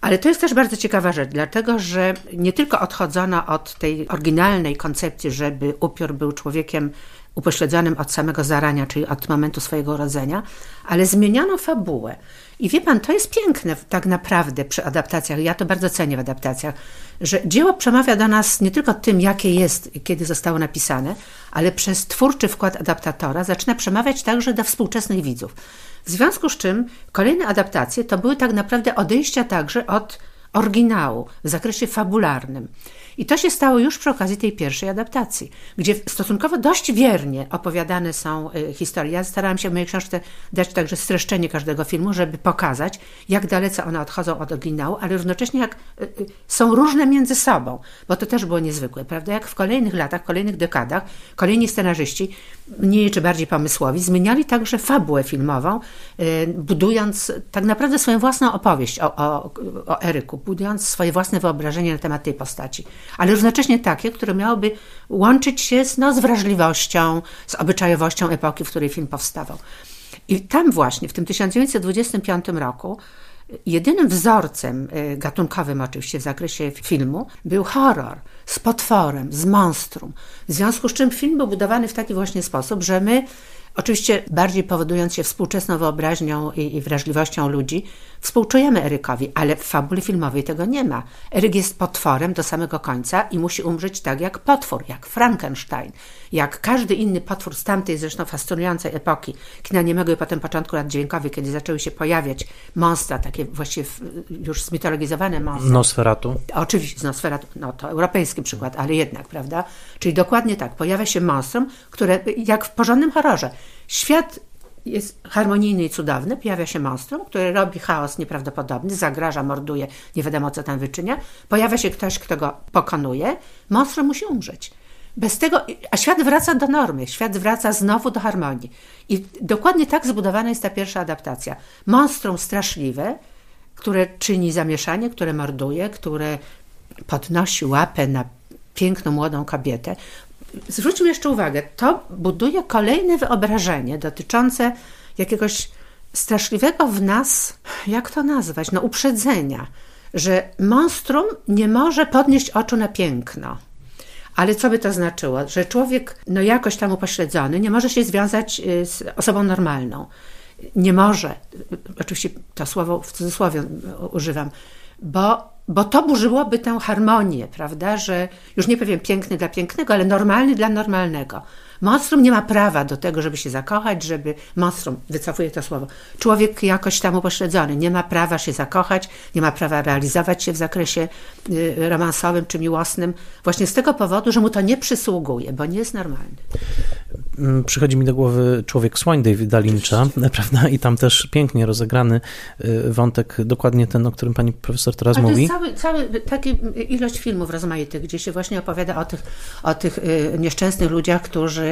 Ale to jest też bardzo ciekawa rzecz, dlatego że nie tylko odchodzono od tej oryginalnej koncepcji, żeby upiór był człowiekiem upośledzonym od samego zarania, czyli od momentu swojego urodzenia, ale zmieniano fabułę. I wie pan, to jest piękne tak naprawdę przy adaptacjach. Ja to bardzo cenię w adaptacjach, że dzieło przemawia do nas nie tylko tym, jakie jest, kiedy zostało napisane, ale przez twórczy wkład adaptatora zaczyna przemawiać także do współczesnych widzów. W związku z czym kolejne adaptacje to były tak naprawdę odejścia także od oryginału w zakresie fabularnym. I to się stało już przy okazji tej pierwszej adaptacji, gdzie stosunkowo dość wiernie opowiadane są y, historie. Ja starałam się w mojej książce dać także streszczenie każdego filmu, żeby pokazać, jak dalece one odchodzą od oryginału, ale równocześnie jak y, y, są różne między sobą, bo to też było niezwykłe, prawda? Jak w kolejnych latach, kolejnych dekadach, kolejni scenarzyści, mniej czy bardziej pomysłowi, zmieniali także fabułę filmową, budując tak naprawdę swoją własną opowieść o, o, o Eryku, budując swoje własne wyobrażenie na temat tej postaci ale równocześnie takie, które miałyby łączyć się z, no, z wrażliwością, z obyczajowością epoki, w której film powstawał. I tam właśnie, w tym 1925 roku, jedynym wzorcem y, gatunkowym oczywiście w zakresie filmu był horror z potworem, z monstrum. W związku z czym film był budowany w taki właśnie sposób, że my Oczywiście bardziej powodując się współczesną wyobraźnią i, i, wrażliwością ludzi, współczujemy Erykowi, ale w fabule filmowej tego nie ma. Eryk jest potworem do samego końca i musi umrzeć tak jak potwór, jak Frankenstein, jak każdy inny potwór z tamtej zresztą fascynującej epoki kina niemego i potem początku lat dźwiękowych, kiedy zaczęły się pojawiać monstra, takie właściwie już zmitologizowane monstra. Nosferatu. Oczywiście, z Nosferatu, no to europejski przykład, ale jednak, prawda? Czyli dokładnie tak, pojawia się monstrum, które jak w porządnym horrorze, Świat jest harmonijny i cudowny, pojawia się monstrum, które robi chaos nieprawdopodobny, zagraża, morduje, nie wiadomo co tam wyczynia. Pojawia się ktoś, kto go pokonuje, monstrum musi umrzeć. Bez tego, a świat wraca do normy, świat wraca znowu do harmonii. I dokładnie tak zbudowana jest ta pierwsza adaptacja. Monstrum straszliwe, które czyni zamieszanie, które morduje, które podnosi łapę na piękną młodą kobietę zwróćmy jeszcze uwagę, to buduje kolejne wyobrażenie dotyczące jakiegoś straszliwego w nas, jak to nazwać, no uprzedzenia, że monstrum nie może podnieść oczu na piękno. Ale co by to znaczyło? Że człowiek, no jakoś tam upośledzony, nie może się związać y, z osobą normalną. Nie może, oczywiście to słowo w cudzysłowie używam, bo bo to burzyłoby tę harmonię, prawda, że już nie powiem piękny dla pięknego, ale normalny dla normalnego. Monstrum nie ma prawa do tego, żeby się zakochać, żeby monstrum, wycofuję to słowo, człowiek jakoś tam upośledzony, nie ma prawa się zakochać, nie ma prawa realizować się w zakresie y, romansowym czy miłosnym, właśnie z tego powodu, że mu to nie przysługuje, bo nie jest normalny. Mm, przychodzi mi do głowy Człowiek Słoń Davida Lyncha, prawda? I tam też pięknie rozegrany y, wątek, dokładnie ten, o którym pani profesor teraz Ale mówi. Cały, cały, taki ilość filmów rozmaitych, gdzie się właśnie opowiada o tych, o tych y, nieszczęsnych ludziach, którzy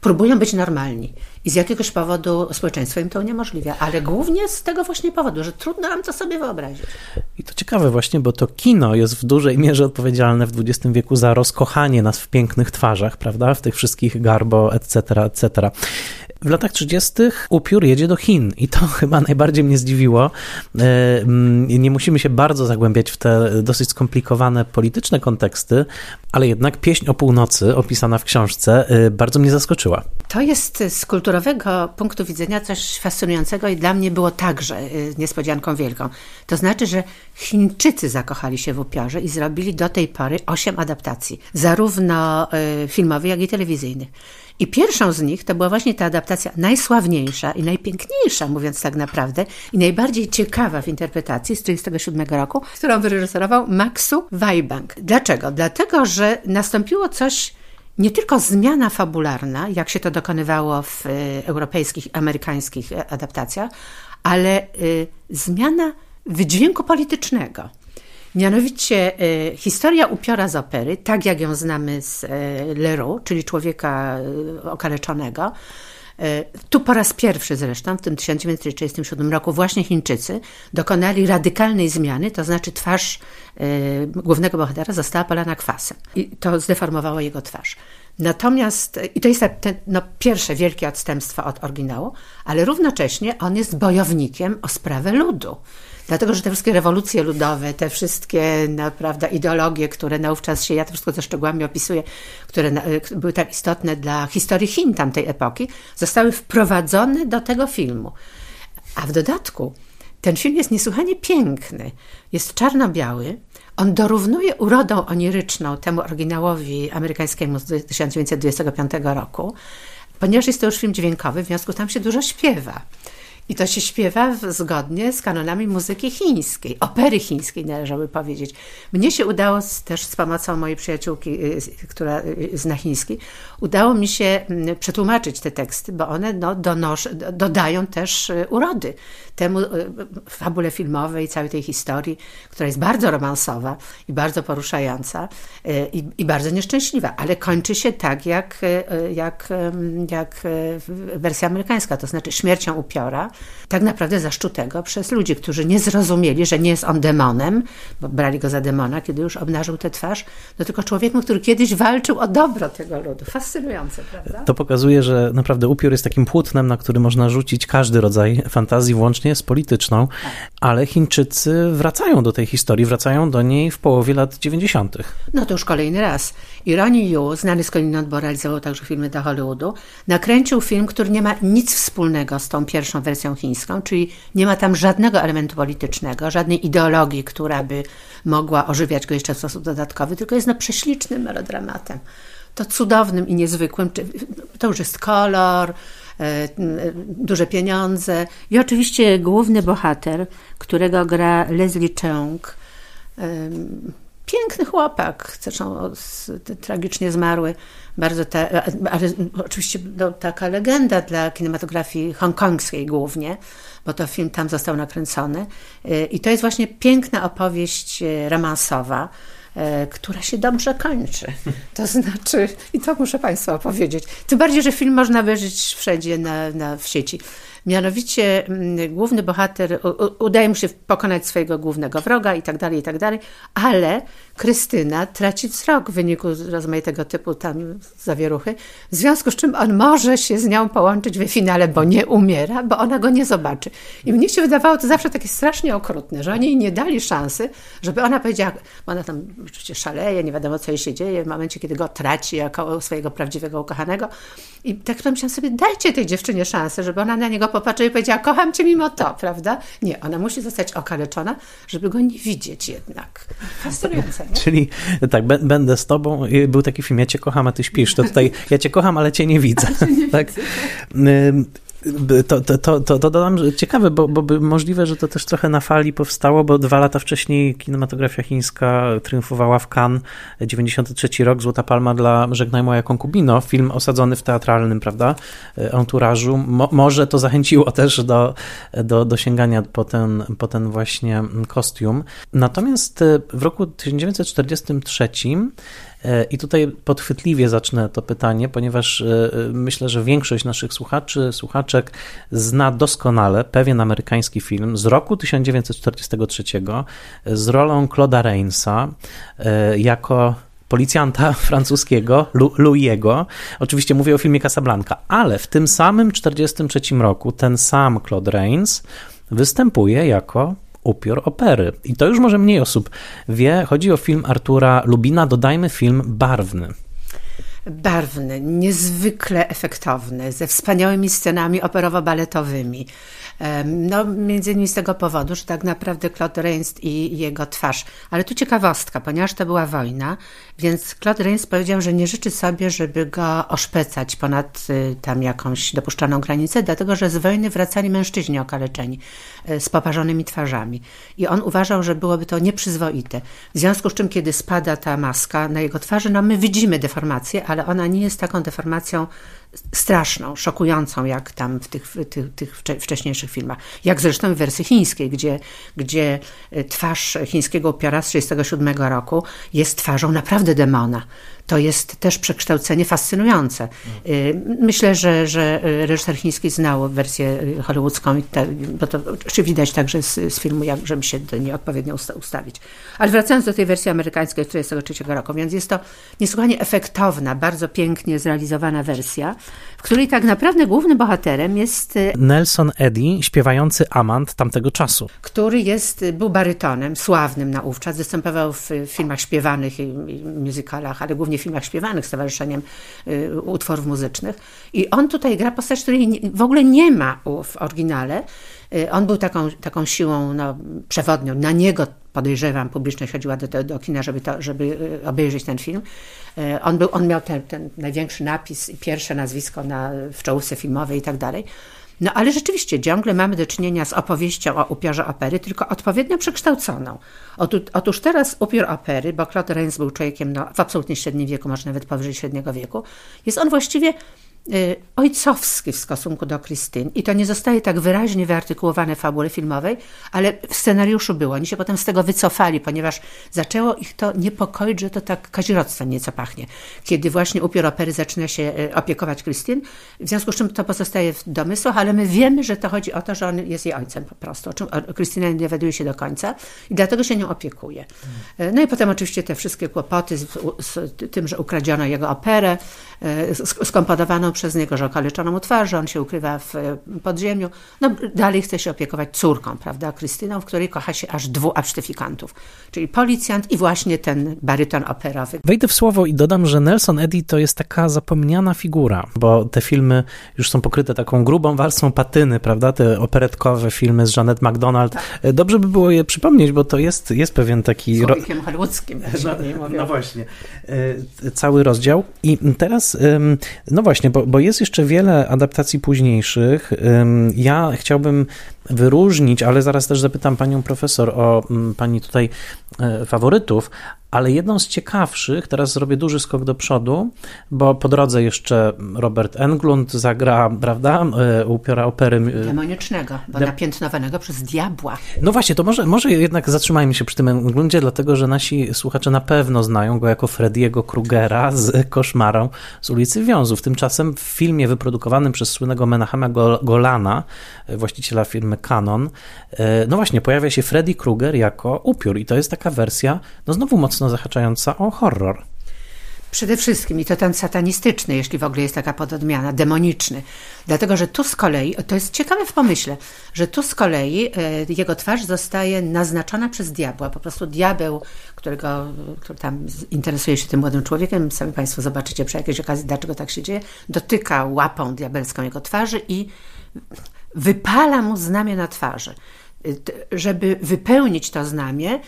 próbują być normalni. I z jakiegoś powodu społeczeństwo im to uniemożliwia, ale głównie z tego właśnie powodu, że trudno nam to sobie wyobrazić. I to ciekawe właśnie, bo to kino jest w dużej mierze odpowiedzialne w XX wieku za rozkochanie nas w pięknych twarzach, prawda? W tych wszystkich garbo, etc., etc. W latach 30. upiór jedzie do Chin i to chyba najbardziej mnie zdziwiło. E, mm, nie musimy się bardzo zagłębiać w te dosyć skomplikowane polityczne konteksty, ale jednak pieśń o północy opisana w książce e, bardzo mnie zaskoczyła. To jest z kulturowego punktu widzenia coś fascynującego i dla mnie było także e, niespodzianką wielką. To znaczy, że Chińczycy zakochali się w upiorze i zrobili do tej pory osiem adaptacji, zarówno filmowych, jak i telewizyjnych. I pierwszą z nich to była właśnie ta adaptacja najsławniejsza i najpiękniejsza, mówiąc tak naprawdę, i najbardziej ciekawa w interpretacji z 1937 roku, którą wyreżyserował Maxu Weibank. Dlaczego? Dlatego, że nastąpiło coś nie tylko zmiana fabularna, jak się to dokonywało w y, europejskich, amerykańskich e, adaptacjach, ale y, zmiana wydźwięku politycznego. Mianowicie y, historia upiora z opery, tak jak ją znamy z y, Leroux, czyli człowieka y, okaleczonego, tu po raz pierwszy zresztą, w tym 1937 roku, właśnie Chińczycy dokonali radykalnej zmiany, to znaczy twarz głównego bohatera została polana kwasem. I to zdeformowało jego twarz. Natomiast, i to jest te, no, pierwsze wielkie odstępstwo od oryginału, ale równocześnie on jest bojownikiem o sprawę ludu. Dlatego, że te wszystkie rewolucje ludowe, te wszystkie naprawdę ideologie, które naówczas się, ja to wszystko ze szczegółami opisuję, które były tak istotne dla historii Chin tamtej epoki, zostały wprowadzone do tego filmu. A w dodatku ten film jest niesłychanie piękny. Jest czarno-biały. On dorównuje urodą oniryczną temu oryginałowi amerykańskiemu z 1925 roku, ponieważ jest to już film dźwiękowy, w związku tam się dużo śpiewa. I to się śpiewa zgodnie z kanonami muzyki chińskiej, opery chińskiej należałoby powiedzieć. Mnie się udało też z pomocą mojej przyjaciółki, y, która y, zna chiński, udało mi się mm, przetłumaczyć te teksty, bo one no, dodają też y, urody temu fabule filmowej, całej tej historii, która jest bardzo romansowa i bardzo poruszająca i, i bardzo nieszczęśliwa, ale kończy się tak jak, jak, jak wersja amerykańska, to znaczy śmiercią upiora, tak naprawdę zaszczutego przez ludzi, którzy nie zrozumieli, że nie jest on demonem, bo brali go za demona, kiedy już obnażył tę twarz, no tylko człowiekiem, który kiedyś walczył o dobro tego ludu. Fascynujące, prawda? To pokazuje, że naprawdę upiór jest takim płótnem, na który można rzucić każdy rodzaj fantazji, włącznie z polityczną, tak. ale Chińczycy wracają do tej historii, wracają do niej w połowie lat 90. No to już kolejny raz. Ironi Yu, znany skądinąd, bo realizował także filmy do Hollywoodu, nakręcił film, który nie ma nic wspólnego z tą pierwszą wersją chińską, czyli nie ma tam żadnego elementu politycznego, żadnej ideologii, która by mogła ożywiać go jeszcze w sposób dodatkowy, tylko jest no prześlicznym melodramatem. To cudownym i niezwykłym, to już jest kolor, e, duże pieniądze i oczywiście główny bohater, którego gra Leslie Cheung, piękny chłopak, zresztą tragicznie zmarły, bardzo ta, ale oczywiście no, taka legenda dla kinematografii hongkongskiej głównie, bo to film tam został nakręcony. I to jest właśnie piękna opowieść e, romansowa, e, która się dobrze kończy. To znaczy, i to muszę Państwu opowiedzieć. Tym bardziej, że film można obejrzeć wszędzie na, na, w sieci. Mianowicie mm, główny bohater udaje mu się pokonać swojego głównego wroga i tak dalej, i tak dalej, ale Krystyna traci wzrok w wyniku rozmaitego typu tam zawieruchy, w związku z czym on może się z nią połączyć we finale, bo nie umiera, bo ona go nie zobaczy. I mnie się wydawało to zawsze takie strasznie okrutne, że oni jej nie dali szansy, żeby ona powiedziała, bo ona tam oczywiście szaleje, nie wiadomo co jej się dzieje w momencie, kiedy go traci jako swojego prawdziwego ukochanego. I tak pomyślałam sobie, dajcie tej dziewczynie szansę, żeby ona na niego popatrzyła i powiedziała, kocham cię mimo to, prawda? Nie, ona musi zostać okaleczona, żeby go nie widzieć jednak. Fascynujące. Czyli tak, będę z tobą. Był taki film, ja cię kocham, a ty śpisz. To tutaj ja cię kocham, ale cię nie widzę. tak? To, to, to, to, dodam, że ciekawe, bo, bo możliwe, że to też trochę na fali powstało, bo dwa lata wcześniej kinematografia chińska triumfowała w Cannes, 93 rok, Złota Palma dla Żegnaj moja konkubino, film osadzony w teatralnym, prawda, anturażu. Mo, może to zachęciło też do, do, do sięgania po ten, po ten właśnie kostium. Natomiast w roku 1943 E, I tutaj podchwytliwie zacznę to pytanie, ponieważ e, myślę, że większość naszych słuchaczy, słuchaczek zna doskonale pewien amerykański film z roku 1943 z rolą Claude'a Rainsa e, jako policjanta francuskiego, Louis'ego. Oczywiście mówię o filmie Casablanca, ale w tym samym 1943 roku ten sam Claude Rains występuje jako upiór opery. I to już może mniej osób wie. Chodzi o film Artura Lubina, dodajmy film barwny barwny, niezwykle efektowny, ze wspaniałymi scenami operowo-baletowymi. No, między innymi z tego powodu, że tak naprawdę Claude Rains i jego twarz. Ale tu ciekawostka, ponieważ to była wojna, więc Claude Rains powiedział, że nie życzy sobie, żeby go oszpecać ponad y, tam jakąś dopuszczaną granicę, dlatego że z wojny wracali mężczyźni okaleczeni y, z poparzonymi twarzami. I on uważał, że byłoby to nieprzyzwoite. W związku z czym, kiedy spada ta maska na jego twarzy, no my widzimy deformację, ale ona nie jest taką deformacją straszną, szokującą, jak tam w tych, tych, tych wcześniejszych filmach. Jak zresztą w wersji chińskiej, gdzie, gdzie e, twarz chińskiego upiora z 1937 roku jest twarzą naprawdę demona to jest też przekształcenie fascynujące. Y, myślę, że, że reżyser chiński znał wersję hollywoodzką, bo to czy widać także z, z filmu, jak, żeby się do niej odpowiednio ustawić. Ale wracając do tej wersji amerykańskiej z 1943 roku, więc jest to niesłychanie efektowna, bardzo pięknie zrealizowana wersja, w której tak naprawdę głównym bohaterem jest y, Nelson Eddy, śpiewający amant tamtego czasu. który jest, y, był barytonem, sławnym naówczas, występował w y, filmach śpiewanych i, i musicalach, ale głównie filmach śpiewanych z y, Utworów Muzycznych. I on tutaj gra postać, której w ogóle nie ma w oryginale. Y, On był taką, taką siłą no, przewodnią. Na niego podejrzewam, publiczność chodziła do, do, kina, żeby, to, żeby y, obejrzeć ten film. On, był, on miał ten, ten największy napis i pierwsze nazwisko na, w czołówce filmowej i tak dalej. No ale rzeczywiście ciągle mamy do czynienia z opowieścią o upiorze opery, tylko odpowiednio przekształconą. Otóż, teraz upiór opery, bo Claude Rains był człowiekiem no, w absolutnie średnim wieku, może nawet powyżej średniego wieku, jest on właściwie ojcowski w stosunku do Christine i to nie zostaje tak wyraźnie wyartykułowane w fabule filmowej, ale w scenariuszu było. Oni się potem z tego wycofali, ponieważ zaczęło ich to niepokoić, że to tak kazirodztwem nieco pachnie. Kiedy właśnie upiór opery zaczyna się y, opiekować Christine, w związku z czym to pozostaje w domysłach, ale my wiemy, że to chodzi o to, że on jest jej ojcem po prostu, o czym Krystyna nie dowiaduje się do końca i dlatego się nią opiekuje. Y, No i potem oczywiście te wszystkie kłopoty z, z tym, że ukradziono jego operę, y, przez niego, że okaleczono mu twarz, że on się ukrywa w y, podziemiu. No dalej chce się opiekować córką, prawda, Krystyną, w której kocha się aż dwóch absztyfikantów, czyli policjant i właśnie ten baryton operowy. Wejdę w słowo i dodam, że Nelson Eddy to jest taka zapomniana figura, bo te filmy już są pokryte taką grubą warstwą patyny, prawda? Te operetkowe filmy z Janet MacDonald. Dobrze by było je przypomnieć, bo to jest, jest pewien taki... ro- Człowiekiem hollywoodzkim, się mówią. No właśnie, E, cały rozdział. I teraz, no właśnie, bo, bo jest jeszcze wiele adaptacji późniejszych. Ja chciałbym wyróżnić, ale zaraz też zapytam panią profesor o mm, pani tutaj e, faworytów, ale jedną z ciekawszych, teraz zrobię duży skok do przodu, bo po drodze jeszcze Robert Englund zagra, prawda, e, upiora opery. e, Demonicznego, bo De- napiętnowanego przez diabła. no właśnie, to może, może jednak zatrzymajmy się przy tym Englundzie, dlatego że nasi słuchacze na pewno znają go jako Frediego Krugera z Koszmarą z ulicy Wiązów. Tymczasem w filmie wyprodukowanym przez słynnego Menachema Gol- Golana, e, właściciela firmy Canon, no właśnie, pojawia się Freddy Krueger jako upiór i to jest taka wersja, no znowu mocno zahaczająca o horror. Przede wszystkim, i to ten satanistyczny, jeśli w ogóle jest taka pododmiana, demoniczny. Dlatego, że tu z kolei, to jest ciekawe w pomyśle, że tu z kolei e, jego twarz zostaje naznaczona przez diabła. Po prostu diabeł, którego, który tam interesuje się tym młodym człowiekiem, sami Państwo zobaczycie przy jakiejś okazji, dlaczego tak się dzieje, dotyka łapą diabelską jego twarzy i wypala mu znamie na twarzy. T- Żeby wypełnić to znamie, e,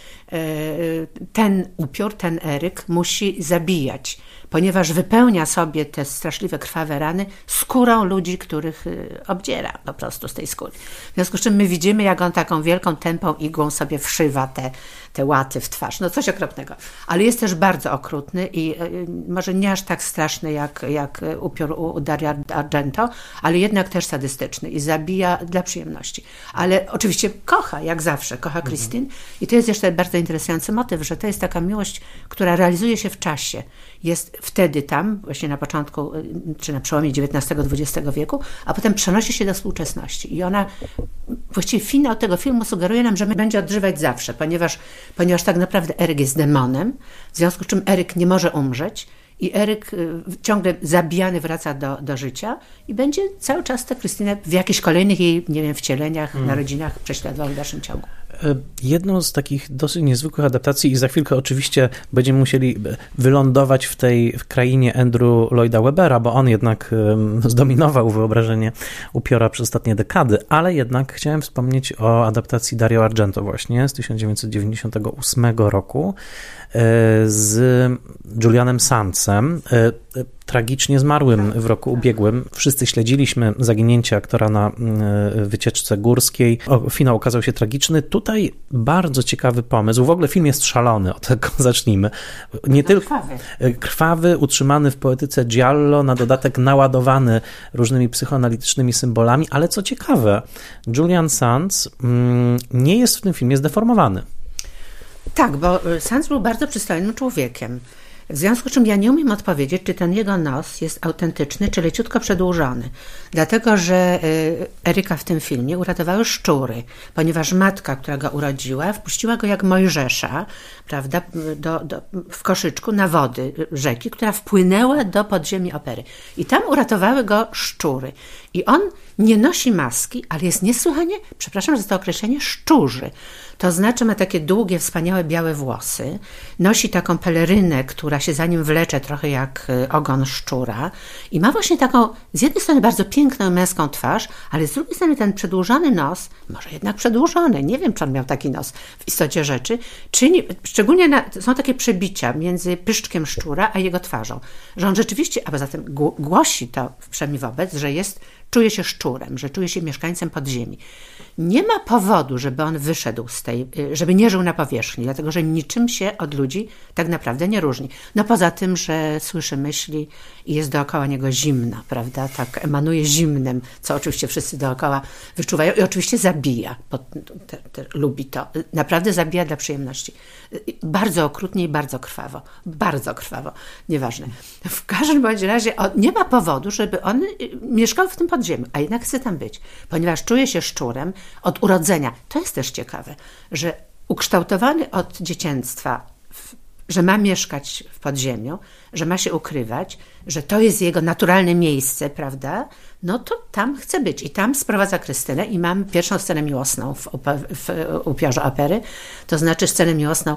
ten upiór, ten Eryk musi zabijać, ponieważ wypełnia sobie te straszliwe krwawe rany skórą ludzi, których e, obdziera po prostu z tej skóry. W związku z czym my widzimy, jak on taką wielką tępą igłą sobie wszywa te, te łaty w twarz. No coś okropnego. Ale jest też bardzo okrutny i e, może nie aż tak straszny jak, jak upiór u u Daria Argento, ale jednak też sadystyczny i zabija dla przyjemności. Ale oczywiście kocha, jak zawsze, kocha Christine. I to jest jeszcze bardzo interesujący motyw, że to jest taka miłość, która realizuje się w czasie. Jest wtedy tam, właśnie na początku, y, czy na przełomie XIX-XX wieku, a potem przenosi się do współczesności. I ona, właściwie finał tego filmu sugeruje nam, że będzie odżywać zawsze, ponieważ, ponieważ tak naprawdę Eryk jest demonem, w związku z czym Eryk nie może umrzeć. I Eryk y, ciągle zabijany wraca do, do życia i będzie cały czas tę Krystynę w jakichś kolejnych jej, nie wiem, wcieleniach, narodzinach prześladował w dalszym ciągu. E, Jedną z takich dosyć niezwykłych adaptacji i za chwilkę oczywiście będziemy musieli e, wylądować w tej w krainie Andrew Lloyda Webera, bo on jednak em, zdominował wyobrażenie upiora przez ostatnie dekady, ale jednak chciałem wspomnieć o adaptacji Dario Argento właśnie z 1998 roku z Julianem Sandsem, e, e, tragicznie zmarłym w roku ubiegłym. Wszyscy śledziliśmy zaginięcie aktora na e, wycieczce górskiej. O, finał okazał się tragiczny. Tutaj bardzo ciekawy pomysł. W ogóle film jest szalony, od tego zacznijmy. Nie tylko krwawy. e, krwawy, utrzymany w poetyce giallo, na dodatek naładowany różnymi psychoanalitycznymi symbolami, ale co ciekawe, Julian Sands mm, nie jest w tym filmie zdeformowany. Tak, bo y, Sands był bardzo przystojnym człowiekiem. W związku z czym ja nie umiem odpowiedzieć, czy ten jego nos jest autentyczny, czy leciutko przedłużony. Dlatego, że y, Eryka w tym filmie uratowały szczury, ponieważ matka, która go urodziła, wpuściła go jak Mojżesza, prawda, do, do, w koszyczku na wody rzeki, która wpłynęła do podziemi opery. I tam uratowały go szczury. I on nie nosi maski, ale jest niesłychanie, przepraszam za to określenie, szczurzy. To znaczy ma takie długie, wspaniałe białe włosy, nosi taką pelerynę, która się za nim wlecze trochę jak y, ogon szczura. I ma właśnie taką z jednej strony bardzo piękną męską twarz, ale z drugiej strony ten przedłużony nos, może jednak przedłużony, nie wiem czy on miał taki nos w istocie rzeczy, czyni, szczególnie na, są takie przebicia między pyszczkiem szczura a jego twarzą, że on rzeczywiście, a poza tym głosi to przynajmniej wobec, że jest czuje się szczurem, że czuje się mieszkańcem podziemi. Nie ma powodu, żeby on wyszedł z tej, y, żeby nie żył na powierzchni, dlatego że niczym się od ludzi tak naprawdę nie różni. No poza tym, że słyszy myśli i jest dookoła niego zimna, prawda? Tak emanuje zimnem, co oczywiście wszyscy dookoła wyczuwają i oczywiście zabija. Te, te, lubi to. Naprawdę zabija dla przyjemności. Bardzo okrutnie i bardzo krwawo. Bardzo krwawo. Nieważne. W każdym bądź razie nie ma powodu, żeby on y, mieszkał w tym podziemiu, a jednak chce tam być, ponieważ czuje się szczurem od urodzenia. To jest też ciekawe, że ukształtowany od dzieciństwa że ma mieszkać w podziemiu, że ma się ukrywać, że to jest jego naturalne miejsce, prawda? No to tam chce być. I tam sprowadza Krystynę i mam pierwszą scenę miłosną w, w, w upiorze opery, to znaczy scenę miłosną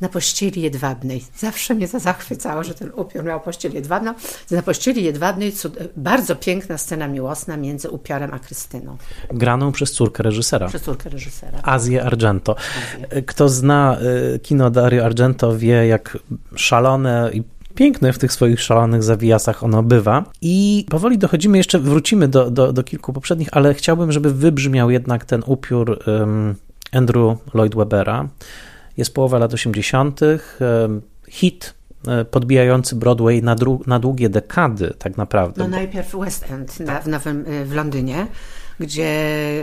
na pościeli jedwabnej. Zawsze mnie to zachwycało, że ten upiór miał pościel jedwabną. Na pościeli jedwabnej cud... bardzo piękna scena miłosna między upiorem a Krystyną. Graną przez córkę reżysera. Przez córkę reżysera. Azję Argento. Azję. Kto zna y, kino Dario Argento wie, jak szalone i piękne w tych swoich szalonych zawijasach ono bywa. I powoli dochodzimy, jeszcze wrócimy do, do, do kilku poprzednich, ale chciałbym, żeby wybrzmiał jednak ten upiór um, Andrew Lloyd Webera. Jest połowa lat 80., hit e, podbijający Broadway na, na, długie dekady, tak naprawdę. No najpierw West End na, w, Nowym, e, w Londynie, gdzie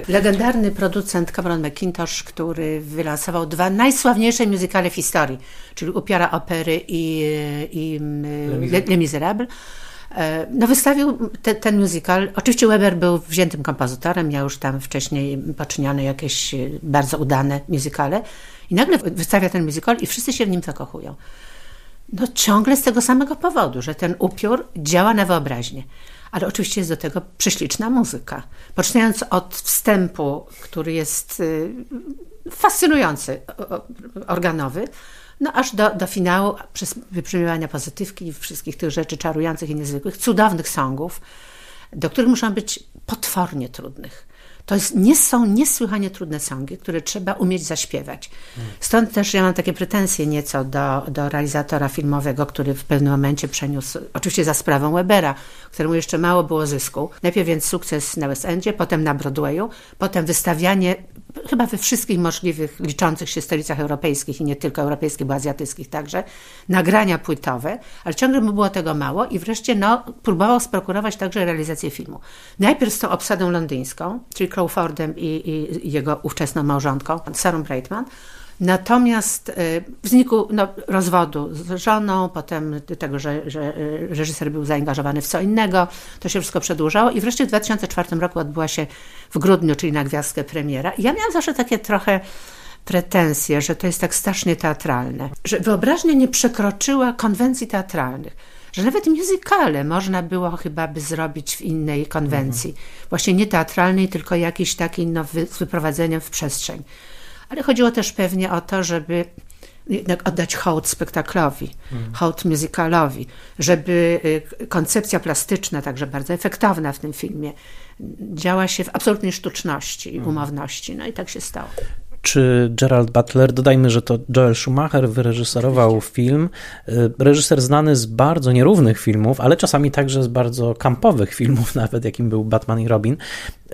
legendarny producent Cameron McIntosh, który wylansował dwa najsławniejsze muzykale w historii, czyli Upiora Opery i, i Le Miserable, no wystawił te, ten musical. Oczywiście Weber był wziętym kompozytorem, miał już tam wcześniej poczynione jakieś bardzo udane musicale i nagle wystawia ten musical i wszyscy się w nim zakochują. No ciągle z tego samego powodu, że ten upiór działa na wyobraźnię. Ale oczywiście jest do tego prześliczna muzyka. Poczynając od wstępu, który jest y, fascynujący, organowy, no aż do, do finału, przez wyprzymywania pozytywki i wszystkich tych rzeczy czarujących i niezwykłych, cudownych songów, do których muszą być potwornie trudnych. To jest, nie są niesłychanie trudne songi, które trzeba umieć zaśpiewać. Stąd też ja mam takie pretensje nieco do, do realizatora filmowego, który w pewnym momencie przeniósł, oczywiście za sprawą Webera, któremu jeszcze mało było zysku. Najpierw więc sukces na West Endzie, potem na Broadwayu, potem wystawianie chyba we wszystkich możliwych, liczących się stolicach europejskich i nie tylko europejskich, bo azjatyckich także, nagrania płytowe, ale ciągle mu było tego mało i wreszcie no, próbował sprokurować także realizację filmu. Najpierw z tą obsadą londyńską, czyli Crawfordem i, i jego ówczesną małżonką, Sarą Breitman, Natomiast y, w wyniku no, rozwodu z żoną, potem tego, że, że y, reżyser był zaangażowany w co innego, to się wszystko przedłużało i wreszcie w 2004 roku odbyła się w grudniu, czyli na gwiazdkę premiera. I ja miałam zawsze takie trochę pretensje, że to jest tak strasznie teatralne, że wyobraźnia nie przekroczyła konwencji teatralnych że nawet musicale można było chyba by zrobić w innej konwencji. Mhm. Właśnie nie teatralnej, tylko jakiejś takiej no, z wyprowadzeniem w przestrzeń. Ale chodziło też pewnie o to, żeby jednak oddać hołd spektaklowi, mhm. hołd musicalowi, żeby y, koncepcja plastyczna, także bardzo efektowna w tym filmie, działa się w absolutnej sztuczności i mhm. umowności. No i tak się stało czy Gerald Butler. Dodajmy, że to Joel Schumacher wyreżyserował film. Y, reżyser znany z bardzo nierównych filmów, ale czasami także z bardzo kampowych filmów, nawet jakim był Batman i Robin.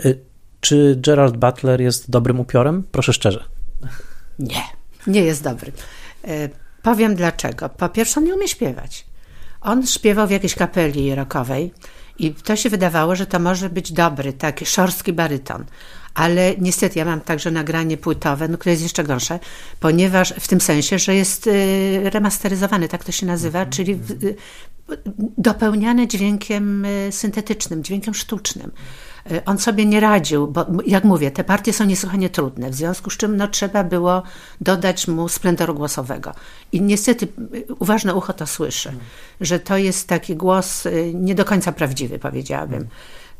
Y, czy Gerald Butler jest dobrym upiorem? Proszę szczerze. Nie, nie jest dobry. Y, powiem dlaczego. Po pierwsze, on nie umie śpiewać. On śpiewał w jakiejś kapeli rockowej I to się wydawało, że to może być dobry, taki szorstki baryton. Ale niestety ja mam także nagranie płytowe, no, które jest jeszcze gorsze, ponieważ w tym sensie, że jest y, remasteryzowany, tak to się nazywa, mhm. czyli y, dopełniane dźwiękiem y, syntetycznym, dźwiękiem sztucznym. On sobie nie radził, bo jak mówię, te partie są niesłychanie trudne, w związku z czym no, trzeba było dodać mu splendoru głosowego. I niestety uważne ucho to słyszy, mhm. że to jest taki głos nie do końca prawdziwy, powiedziałabym. Mhm.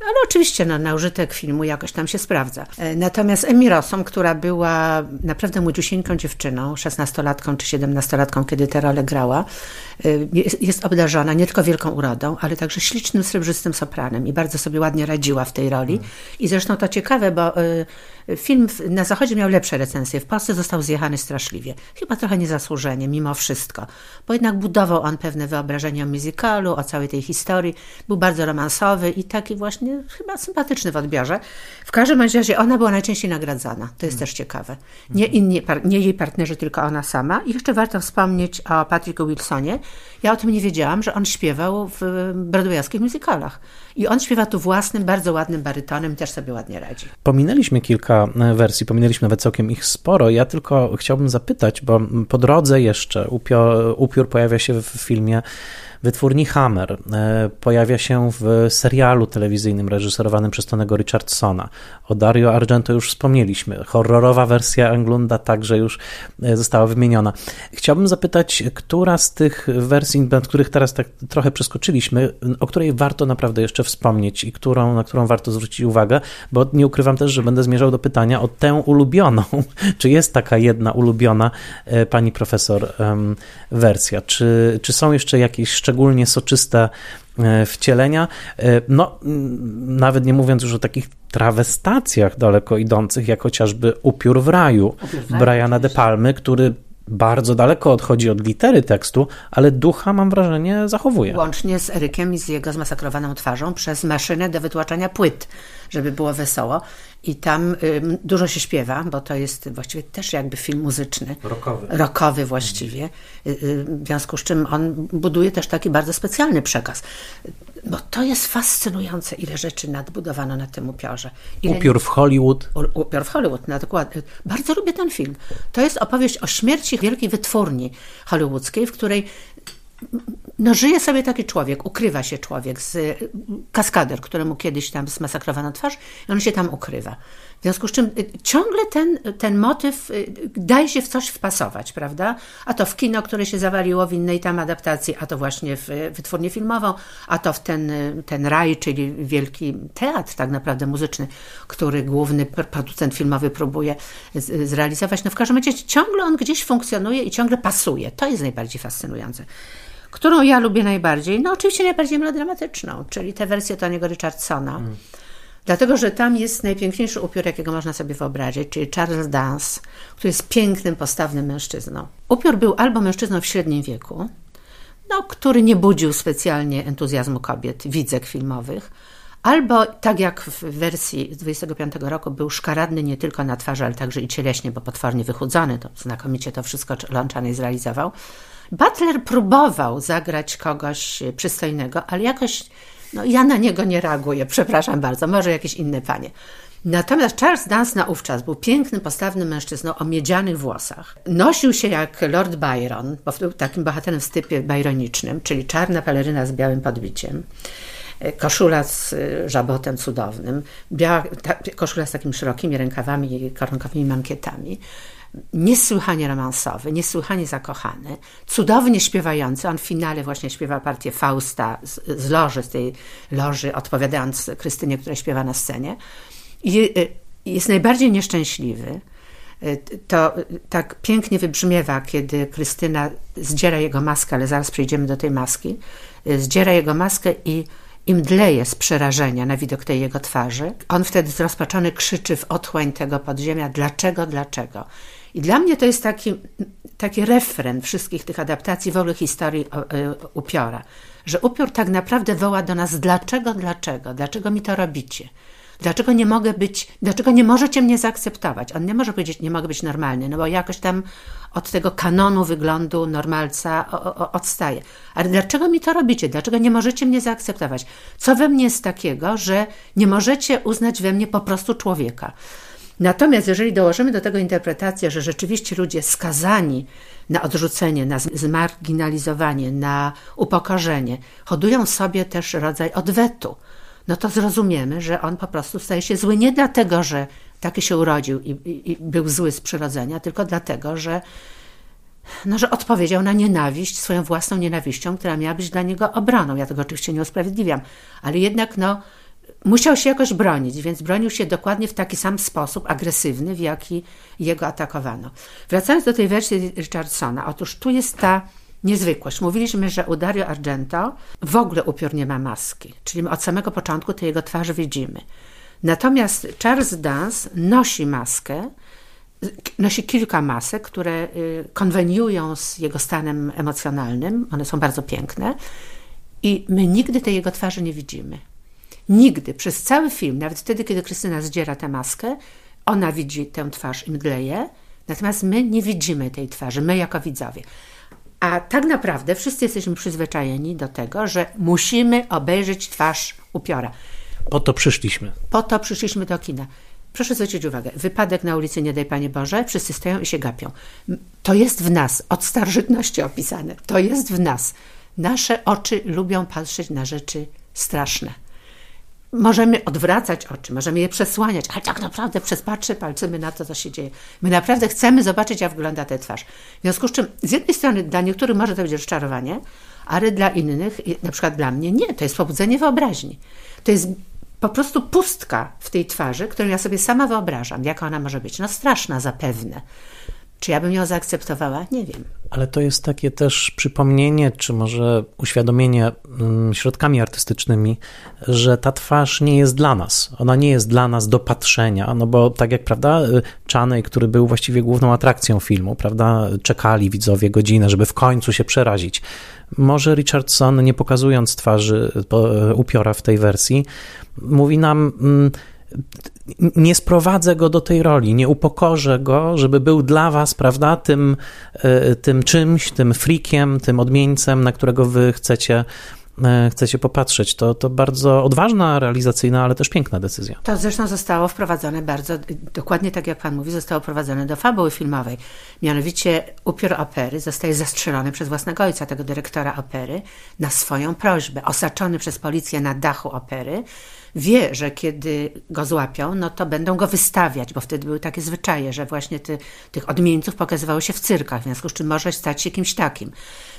Ale oczywiście no, na użytek filmu jakoś tam się sprawdza. E, natomiast Emi Rossum, która była naprawdę młodziusieńką dziewczyną, szesnastolatką czy siedemnastolatką, kiedy tę rolę grała, e, jest obdarzona nie tylko wielką urodą, ale także ślicznym, srebrzystym sopranem i bardzo sobie ładnie radziła w tej roli. I zresztą to ciekawe, bo e, Film na Zachodzie miał lepsze recenzje, w Polsce został zjechany straszliwie. Chyba trochę niezasłużenie, mimo wszystko. Bo jednak budował on pewne wyobrażenie o musicalu, o całej tej historii. Był bardzo romansowy i taki właśnie chyba sympatyczny w odbiorze. W każdym razie ona była najczęściej nagradzana. To jest hmm. też ciekawe. Nie, inni, nie jej partnerzy, tylko ona sama. I jeszcze warto wspomnieć o Patricku Wilsonie. Ja o tym nie wiedziałam, że on śpiewał w broadwayowskich musicalach. I on śpiewa tu własnym, bardzo ładnym barytonem, też sobie ładnie radzi. Pominęliśmy kilka e, wersji, pominęliśmy nawet całkiem ich sporo. Ja tylko chciałbym zapytać, bo po drodze jeszcze upiór, upiór pojawia się w filmie wytwórni Hammer. E, pojawia się w serialu telewizyjnym reżyserowanym przez Tonego Richardsona. O Dario Argento już wspomnieliśmy. Horrorowa wersja Englunda także już e, została wymieniona. Chciałbym zapytać, która z tych wersji, nad których teraz tak trochę przeskoczyliśmy, o której warto naprawdę jeszcze wspomnieć i którą, na którą warto zwrócić uwagę, bo nie ukrywam też, że będę zmierzał do pytania o tę ulubioną. Czy jest taka jedna ulubiona e, pani profesor wersja? Czy, czy są jeszcze jakieś szczególnie soczyste e, wcielenia. E, no, nawet nie mówiąc już o takich trawestacjach daleko idących, jak chociażby Upiór w raju Briana De Palmy, który bardzo daleko odchodzi od litery tekstu, ale ducha, mam wrażenie, zachowuje. Łącznie z Erykiem i z jego zmasakrowaną twarzą przez maszynę do wytłaczania płyt, żeby było wesoło. I tam y, dużo się śpiewa, bo to jest właściwie też jakby film muzyczny. Rokowy. Rokowy właściwie. Y, y, w związku z czym on buduje też taki bardzo specjalny przekaz. Bo to jest fascynujące, ile rzeczy nadbudowano na tym upiorze. Ile... Upiór w Hollywood. U, upiór w Hollywood, na dokładnie. Bardzo lubię ten film. To jest opowieść o śmierci wielkiej wytwórni hollywoodzkiej, w której no żyje sobie taki człowiek, ukrywa się człowiek, z kaskader, któremu kiedyś tam zmasakrowano twarz i on się tam ukrywa. W związku z czym y, ciągle ten, ten motyw y, daje się w coś wpasować, prawda? A to w kino, które się zawaliło w innej tam adaptacji, a to właśnie w wytwórnię filmową, a to w ten, ten raj, czyli wielki teatr tak naprawdę muzyczny, który główny producent filmowy próbuje zrealizować. No w każdym razie ciągle on gdzieś funkcjonuje i ciągle pasuje. To jest najbardziej fascynujące. Którą ja lubię najbardziej? No oczywiście najbardziej melodramatyczną, czyli tę wersję Tony'ego Richardsona. Mm. Dlatego, że tam jest najpiękniejszy upiór, jakiego można sobie wyobrazić, czyli Charles Dance, który jest pięknym, postawnym mężczyzną. Upiór był albo mężczyzną w średnim wieku, no, który nie budził specjalnie entuzjazmu kobiet, widzek filmowych, albo tak jak w wersji z 25 roku był szkaradny nie tylko na twarzy, ale także i cieleśnie, bo potwornie wychudzony, to znakomicie to wszystko Lączany zrealizował. Butler próbował zagrać kogoś przystojnego, ale jakoś no, ja na niego nie reaguję, przepraszam bardzo, może jakieś inne panie. Natomiast Charles Dance naówczas był pięknym, postawnym mężczyzną o miedzianych włosach. Nosił się jak Lord Byron, bo był takim bohaterem w stypie byronicznym, czyli czarna peleryna z białym podbiciem koszula z y, żabotem cudownym, biała, ta, koszula z takimi szerokimi rękawami i koronkowymi mankietami niesłychanie romansowy, niesłychanie zakochany, cudownie śpiewający. On w finale właśnie śpiewa partię Fausta z, z loży, z tej loży, odpowiadając Krystynie, która śpiewa na scenie. I y, jest najbardziej nieszczęśliwy. Y, to tak pięknie wybrzmiewa, kiedy Krystyna zdziera jego maskę, ale zaraz przejdziemy do tej maski. Y, zdziera jego maskę i i mdleje z przerażenia na widok tej jego twarzy. On wtedy zrozpaczony krzyczy w otchłań tego podziemia: Dlaczego, dlaczego? I dla mnie to jest taki, taki refren wszystkich tych adaptacji w ogóle historii e, upiora, że upiór tak naprawdę woła do nas dlaczego, dlaczego, dlaczego mi to robicie? Dlaczego nie mogę być, dlaczego nie możecie mnie zaakceptować? On nie może powiedzieć, nie mogę być normalny, no bo jakoś tam od tego kanonu wyglądu normalca odstaje. Ale dlaczego mi to robicie? Dlaczego nie możecie mnie zaakceptować? Co we mnie jest takiego, że nie możecie uznać we mnie po prostu człowieka? Natomiast jeżeli dołożymy do tego interpretację, że rzeczywiście ludzie skazani na odrzucenie, na zmarginalizowanie, na upokorzenie, hodują sobie też rodzaj odwetu, no to zrozumiemy, że on po prostu staje się zły nie dlatego, że taki się urodził i, i, i był zły z przyrodzenia, tylko dlatego, że, no, że odpowiedział na nienawiść swoją własną nienawiścią, która miała być dla niego obroną. Ja tego oczywiście nie usprawiedliwiam, ale jednak no, musiał się jakoś bronić, więc bronił się dokładnie w taki sam sposób agresywny, w jaki jego atakowano. Wracając do tej wersji Richardsona, otóż tu jest ta niezwykłość. Mówiliśmy, że u Dario Argento w ogóle upiór nie ma maski, czyli od samego początku tej jego twarzy widzimy. Natomiast Charles Dance nosi maskę, nosi kilka masek, które y, konweniują z jego stanem emocjonalnym. One są bardzo piękne i my nigdy tej jego twarzy nie widzimy. Nigdy, przez cały film, nawet wtedy, kiedy Krystyna zdziera tę maskę, ona widzi tę twarz i mdleje, natomiast my nie widzimy tej twarzy, my jako widzowie. A tak naprawdę wszyscy jesteśmy przyzwyczajeni do tego, że musimy obejrzeć twarz upiora. Po to przyszliśmy. Po to przyszliśmy do kina. Proszę zwrócić uwagę, wypadek na ulicy, nie daj Panie Boże, wszyscy stoją i się gapią. To jest w nas, od starożytności opisane. To jest w nas. Nasze oczy lubią patrzeć na rzeczy straszne. Możemy odwracać oczy, możemy je przesłaniać, ale tak naprawdę przez patrzy palczymy na to, co się dzieje. My naprawdę chcemy zobaczyć, jak wygląda ta twarz. W związku z czym, z jednej strony, dla niektórych może to być rozczarowanie, ale dla innych, na przykład dla mnie, nie. To jest pobudzenie wyobraźni. To jest po prostu pustka w tej twarzy, którą ja sobie sama wyobrażam, jaka ona może być. No straszna zapewne. Czy ja bym ją zaakceptowała? Nie wiem. Ale to jest takie też przypomnienie, czy może uświadomienie mm, środkami artystycznymi, że ta twarz nie jest dla nas. Ona nie jest dla nas do patrzenia, no bo tak jak, prawda, Czanej, który był właściwie główną atrakcją filmu, prawda, czekali widzowie godzinę, żeby w końcu się przerazić. Może Richardson, nie pokazując twarzy e, upiora w tej wersji, mówi nam mm, nie sprowadzę go do tej roli, nie upokorzę go, żeby był dla was, prawda, tym, e, tym czymś, tym frikiem, tym odmieńcem, na którego wy chcecie e, chcecie popatrzeć. To, to bardzo odważna, realizacyjna, ale też piękna decyzja. To zresztą zostało wprowadzone bardzo, dokładnie tak jak pan mówi, zostało wprowadzone do fabuły filmowej. Mianowicie upiór opery zostaje zastrzelony przez własnego ojca, tego dyrektora opery, na swoją prośbę. Osaczony przez policję na dachu opery, wie, że kiedy go złapią, no to będą go wystawiać, bo wtedy były takie zwyczaje, że właśnie ty, tych odmieńców pokazywało się w cyrkach, w związku z czym może stać się kimś takim.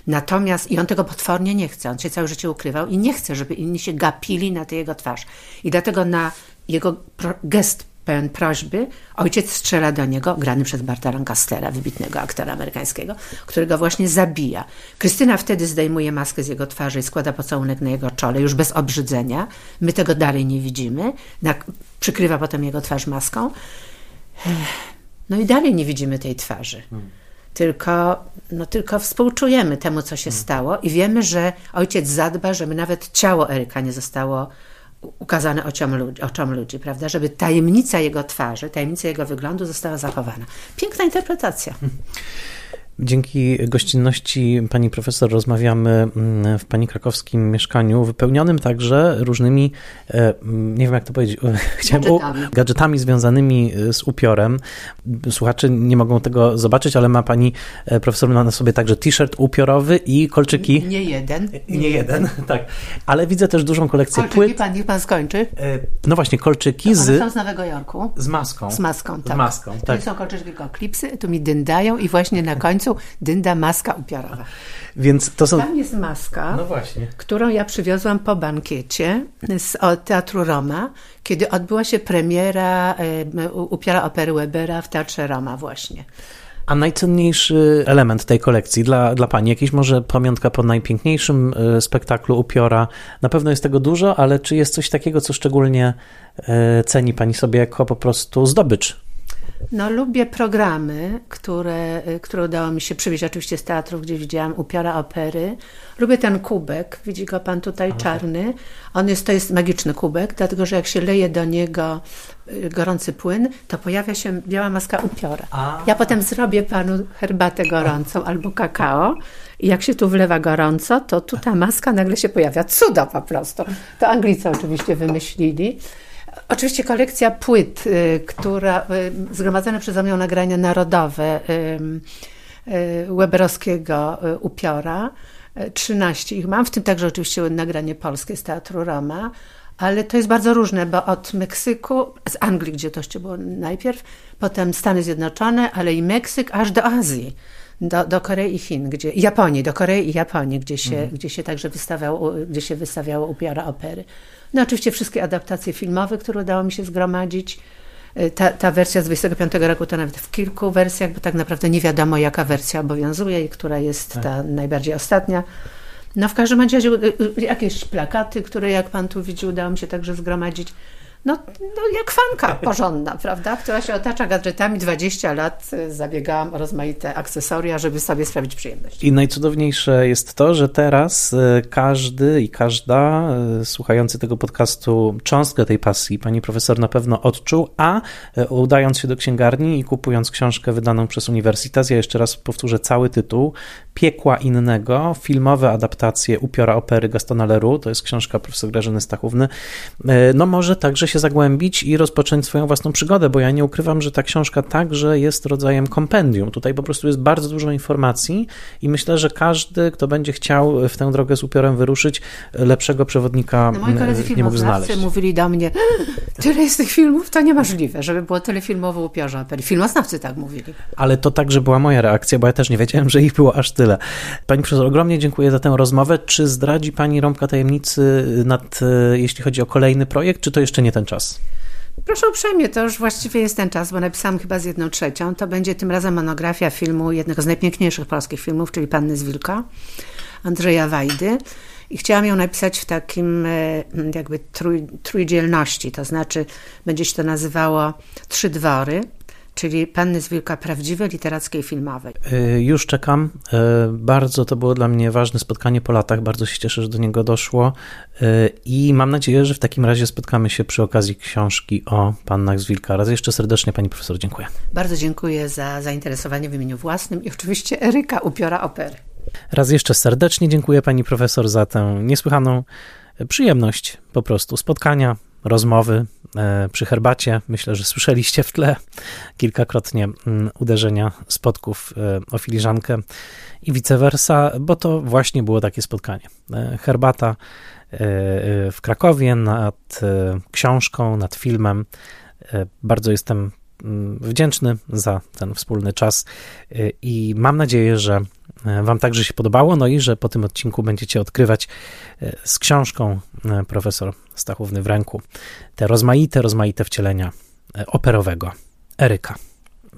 Natomiast, i on tego potwornie nie chce, on się całe życie ukrywał i nie chce, żeby inni się gapili na tę jego twarz. I dlatego na jego gest pełen prośby, ojciec strzela do niego, grany przez Barta Lancastera, wybitnego aktora amerykańskiego, którego właśnie zabija. Krystyna wtedy zdejmuje maskę z jego twarzy i składa pocałunek na jego czole, już bez obrzydzenia. My tego dalej nie widzimy. przykrywa potem jego twarz maską. No i dalej nie widzimy tej twarzy. Tylko, no, tylko współczujemy temu, co się stało i wiemy, że ojciec zadba, żeby nawet ciało Eryka nie zostało ukazane oczom ludzi, oczom ludzi, prawda? Żeby tajemnica jego twarzy, tajemnica jego wyglądu została zachowana. Piękna interpretacja. Dzięki gościnności pani profesor rozmawiamy mm, w pani krakowskim mieszkaniu, wypełnionym także różnymi, e, nie wiem jak to powiedzieć, chciałem gadżetami. gadżetami związanymi e, z upiorem. Słuchacze nie mogą tego zobaczyć, ale ma pani e, profesor na sobie także t-shirt upiorowy i kolczyki. Nie jeden. Nie, nie jeden, tak. Ale widzę też dużą kolekcję kolczyki, płyt. pan, niech pan skończy. No właśnie, kolczyki z... są z Nowego Jorku. Z maską. Z maską, tak. Z maską, tak. To są kolczyki klipsy, tu mi dyndają i właśnie na końcu dynda maska upiorowa. Więc to są... Tam jest maska, no właśnie. którą ja przywiozłam po bankiecie z Teatru Roma, kiedy odbyła się premiera upiora opery Webera w Teatrze Roma właśnie. A najcenniejszy element tej kolekcji dla, dla Pani, jakiś może pamiątka po najpiękniejszym e, spektaklu upiora? Na pewno jest tego dużo, ale czy jest coś takiego, co szczególnie e, ceni Pani sobie jako po prostu zdobycz? No, lubię programy, które, które udało mi się przywieźć oczywiście z teatrów, gdzie widziałam upiora opery. Lubię ten kubek, widzi go pan tutaj czarny. On jest, to jest magiczny kubek, dlatego że jak się leje do niego y, gorący płyn, to pojawia się biała maska upiora. Ja potem zrobię panu herbatę gorącą albo kakao i jak się tu wlewa gorąco, to tu ta maska nagle się pojawia. Cudo po prostu. To Anglicy oczywiście wymyślili. Oczywiście kolekcja płyt, y, która y, zgromadzone przeze mnie nagrania narodowe Weberowskiego y, upiora. Y, 13 ich mam, w tym także oczywiście nagranie polskie z Teatru Roma. Ale to jest bardzo różne, bo od Meksyku, z Anglii, gdzie to jeszcze było najpierw, potem Stany Zjednoczone, ale i Meksyk, aż do Azji do, do Korei i Chin, gdzie, Japonii, do Korei i Japonii, gdzie się, gdzie się także wystawiało, gdzie się wystawiało upiora opery. No oczywiście wszystkie adaptacje filmowe, które udało mi się zgromadzić. Y, Ta, ta wersja z 25 roku to nawet w kilku wersjach, bo tak naprawdę nie wiadomo, jaka wersja obowiązuje i która jest ta najbardziej ostatnia. No w każdym razie y, y, jakieś plakaty, które jak pan tu widzi, udało mi się także zgromadzić. No, no jak fanka porządna, prawda? Która się otacza gadżetami 20 lat. y, Zabiegałam o rozmaite akcesoria, żeby sobie sprawić przyjemność. I najcudowniejsze jest to, że teraz e, każdy i każda e, słuchający tego podcastu cząstkę tej pasji pani profesor na pewno odczuł, a udając się do księgarni i kupując książkę wydaną przez Uniwersytet, ja jeszcze raz powtórzę cały tytuł, Piekła innego, filmowe adaptacje upiora opery Gastona Leroux, to jest książka profesor Grażyny Stachówny, no może także się zagłębić i rozpocząć swoją własną przygodę, bo ja nie ukrywam, że ta książka także jest rodzajem kompendium. Tutaj po prostu jest bardzo dużo informacji i myślę, że każdy, kto będzie chciał w tę drogę z upiorem wyruszyć, lepszego przewodnika No, moi koledzy nie mógł znaleźć. mówili do mnie, tyle jest tych filmów, to niemożliwe, żeby było tyle filmów o upiorze. Filmoznawcy tak mówili. Ale to także była moja reakcja, bo ja też nie wiedziałem, że ich było aż tyle. Pani profesor, ogromnie dziękuję za tę rozmowę. Czy zdradzi Pani rąbka tajemnicy, nad, e, jeśli chodzi o kolejny projekt, czy to jeszcze nie ten czas? Proszę uprzejmie, to już właściwie jest ten czas, bo napisałam chyba z jedną trzecią. To będzie tym razem monografia filmu, jednego z najpiękniejszych polskich filmów, czyli Panny z Wilka, Andrzeja Wajdy. I chciałam ją napisać w takim e, jakby trój, trójdzielności, to znaczy będzie się to nazywało Trzy Dwory, czyli Panny z Wilka prawdziwe, literackie i filmowe. E, Już czekam. E, Bardzo to było dla mnie ważne spotkanie po latach. Bardzo się cieszę, że do niego doszło. E, I mam nadzieję, że w takim razie spotkamy się przy okazji książki o pannach z Wilka. Raz jeszcze serdecznie Pani profesor dziękuję. Bardzo dziękuję za zainteresowanie w imieniu własnym i oczywiście Eryka, upiora opery. Raz jeszcze serdecznie dziękuję Pani profesor za tę niesłychaną przyjemność po prostu spotkania, rozmowy e, przy herbacie. Myślę, że słyszeliście w tle kilkakrotnie mm, uderzenia spotków e, o filiżankę i vice versa, bo to właśnie było takie spotkanie. E, Herbata w Krakowie nad książką, nad filmem. Bardzo jestem mm, wdzięczny za ten wspólny czas i mam nadzieję, że Wam także się podobało, no i że po tym odcinku będziecie odkrywać e, z książką e, profesor Stachówny w ręku te rozmaite, rozmaite wcielenia e, operowego Eryka.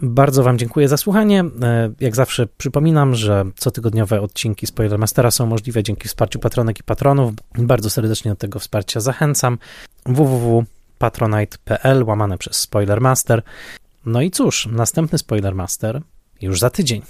Bardzo Wam dziękuję za słuchanie. E, Jak zawsze przypominam, że cotygodniowe odcinki Spoilermastera są możliwe dzięki wsparciu patronek i patronów. Bardzo serdecznie do tego wsparcia zachęcam. www.patronite.pl łamane przez Spoilermaster. No i cóż, następny Spoilermaster już za tydzień.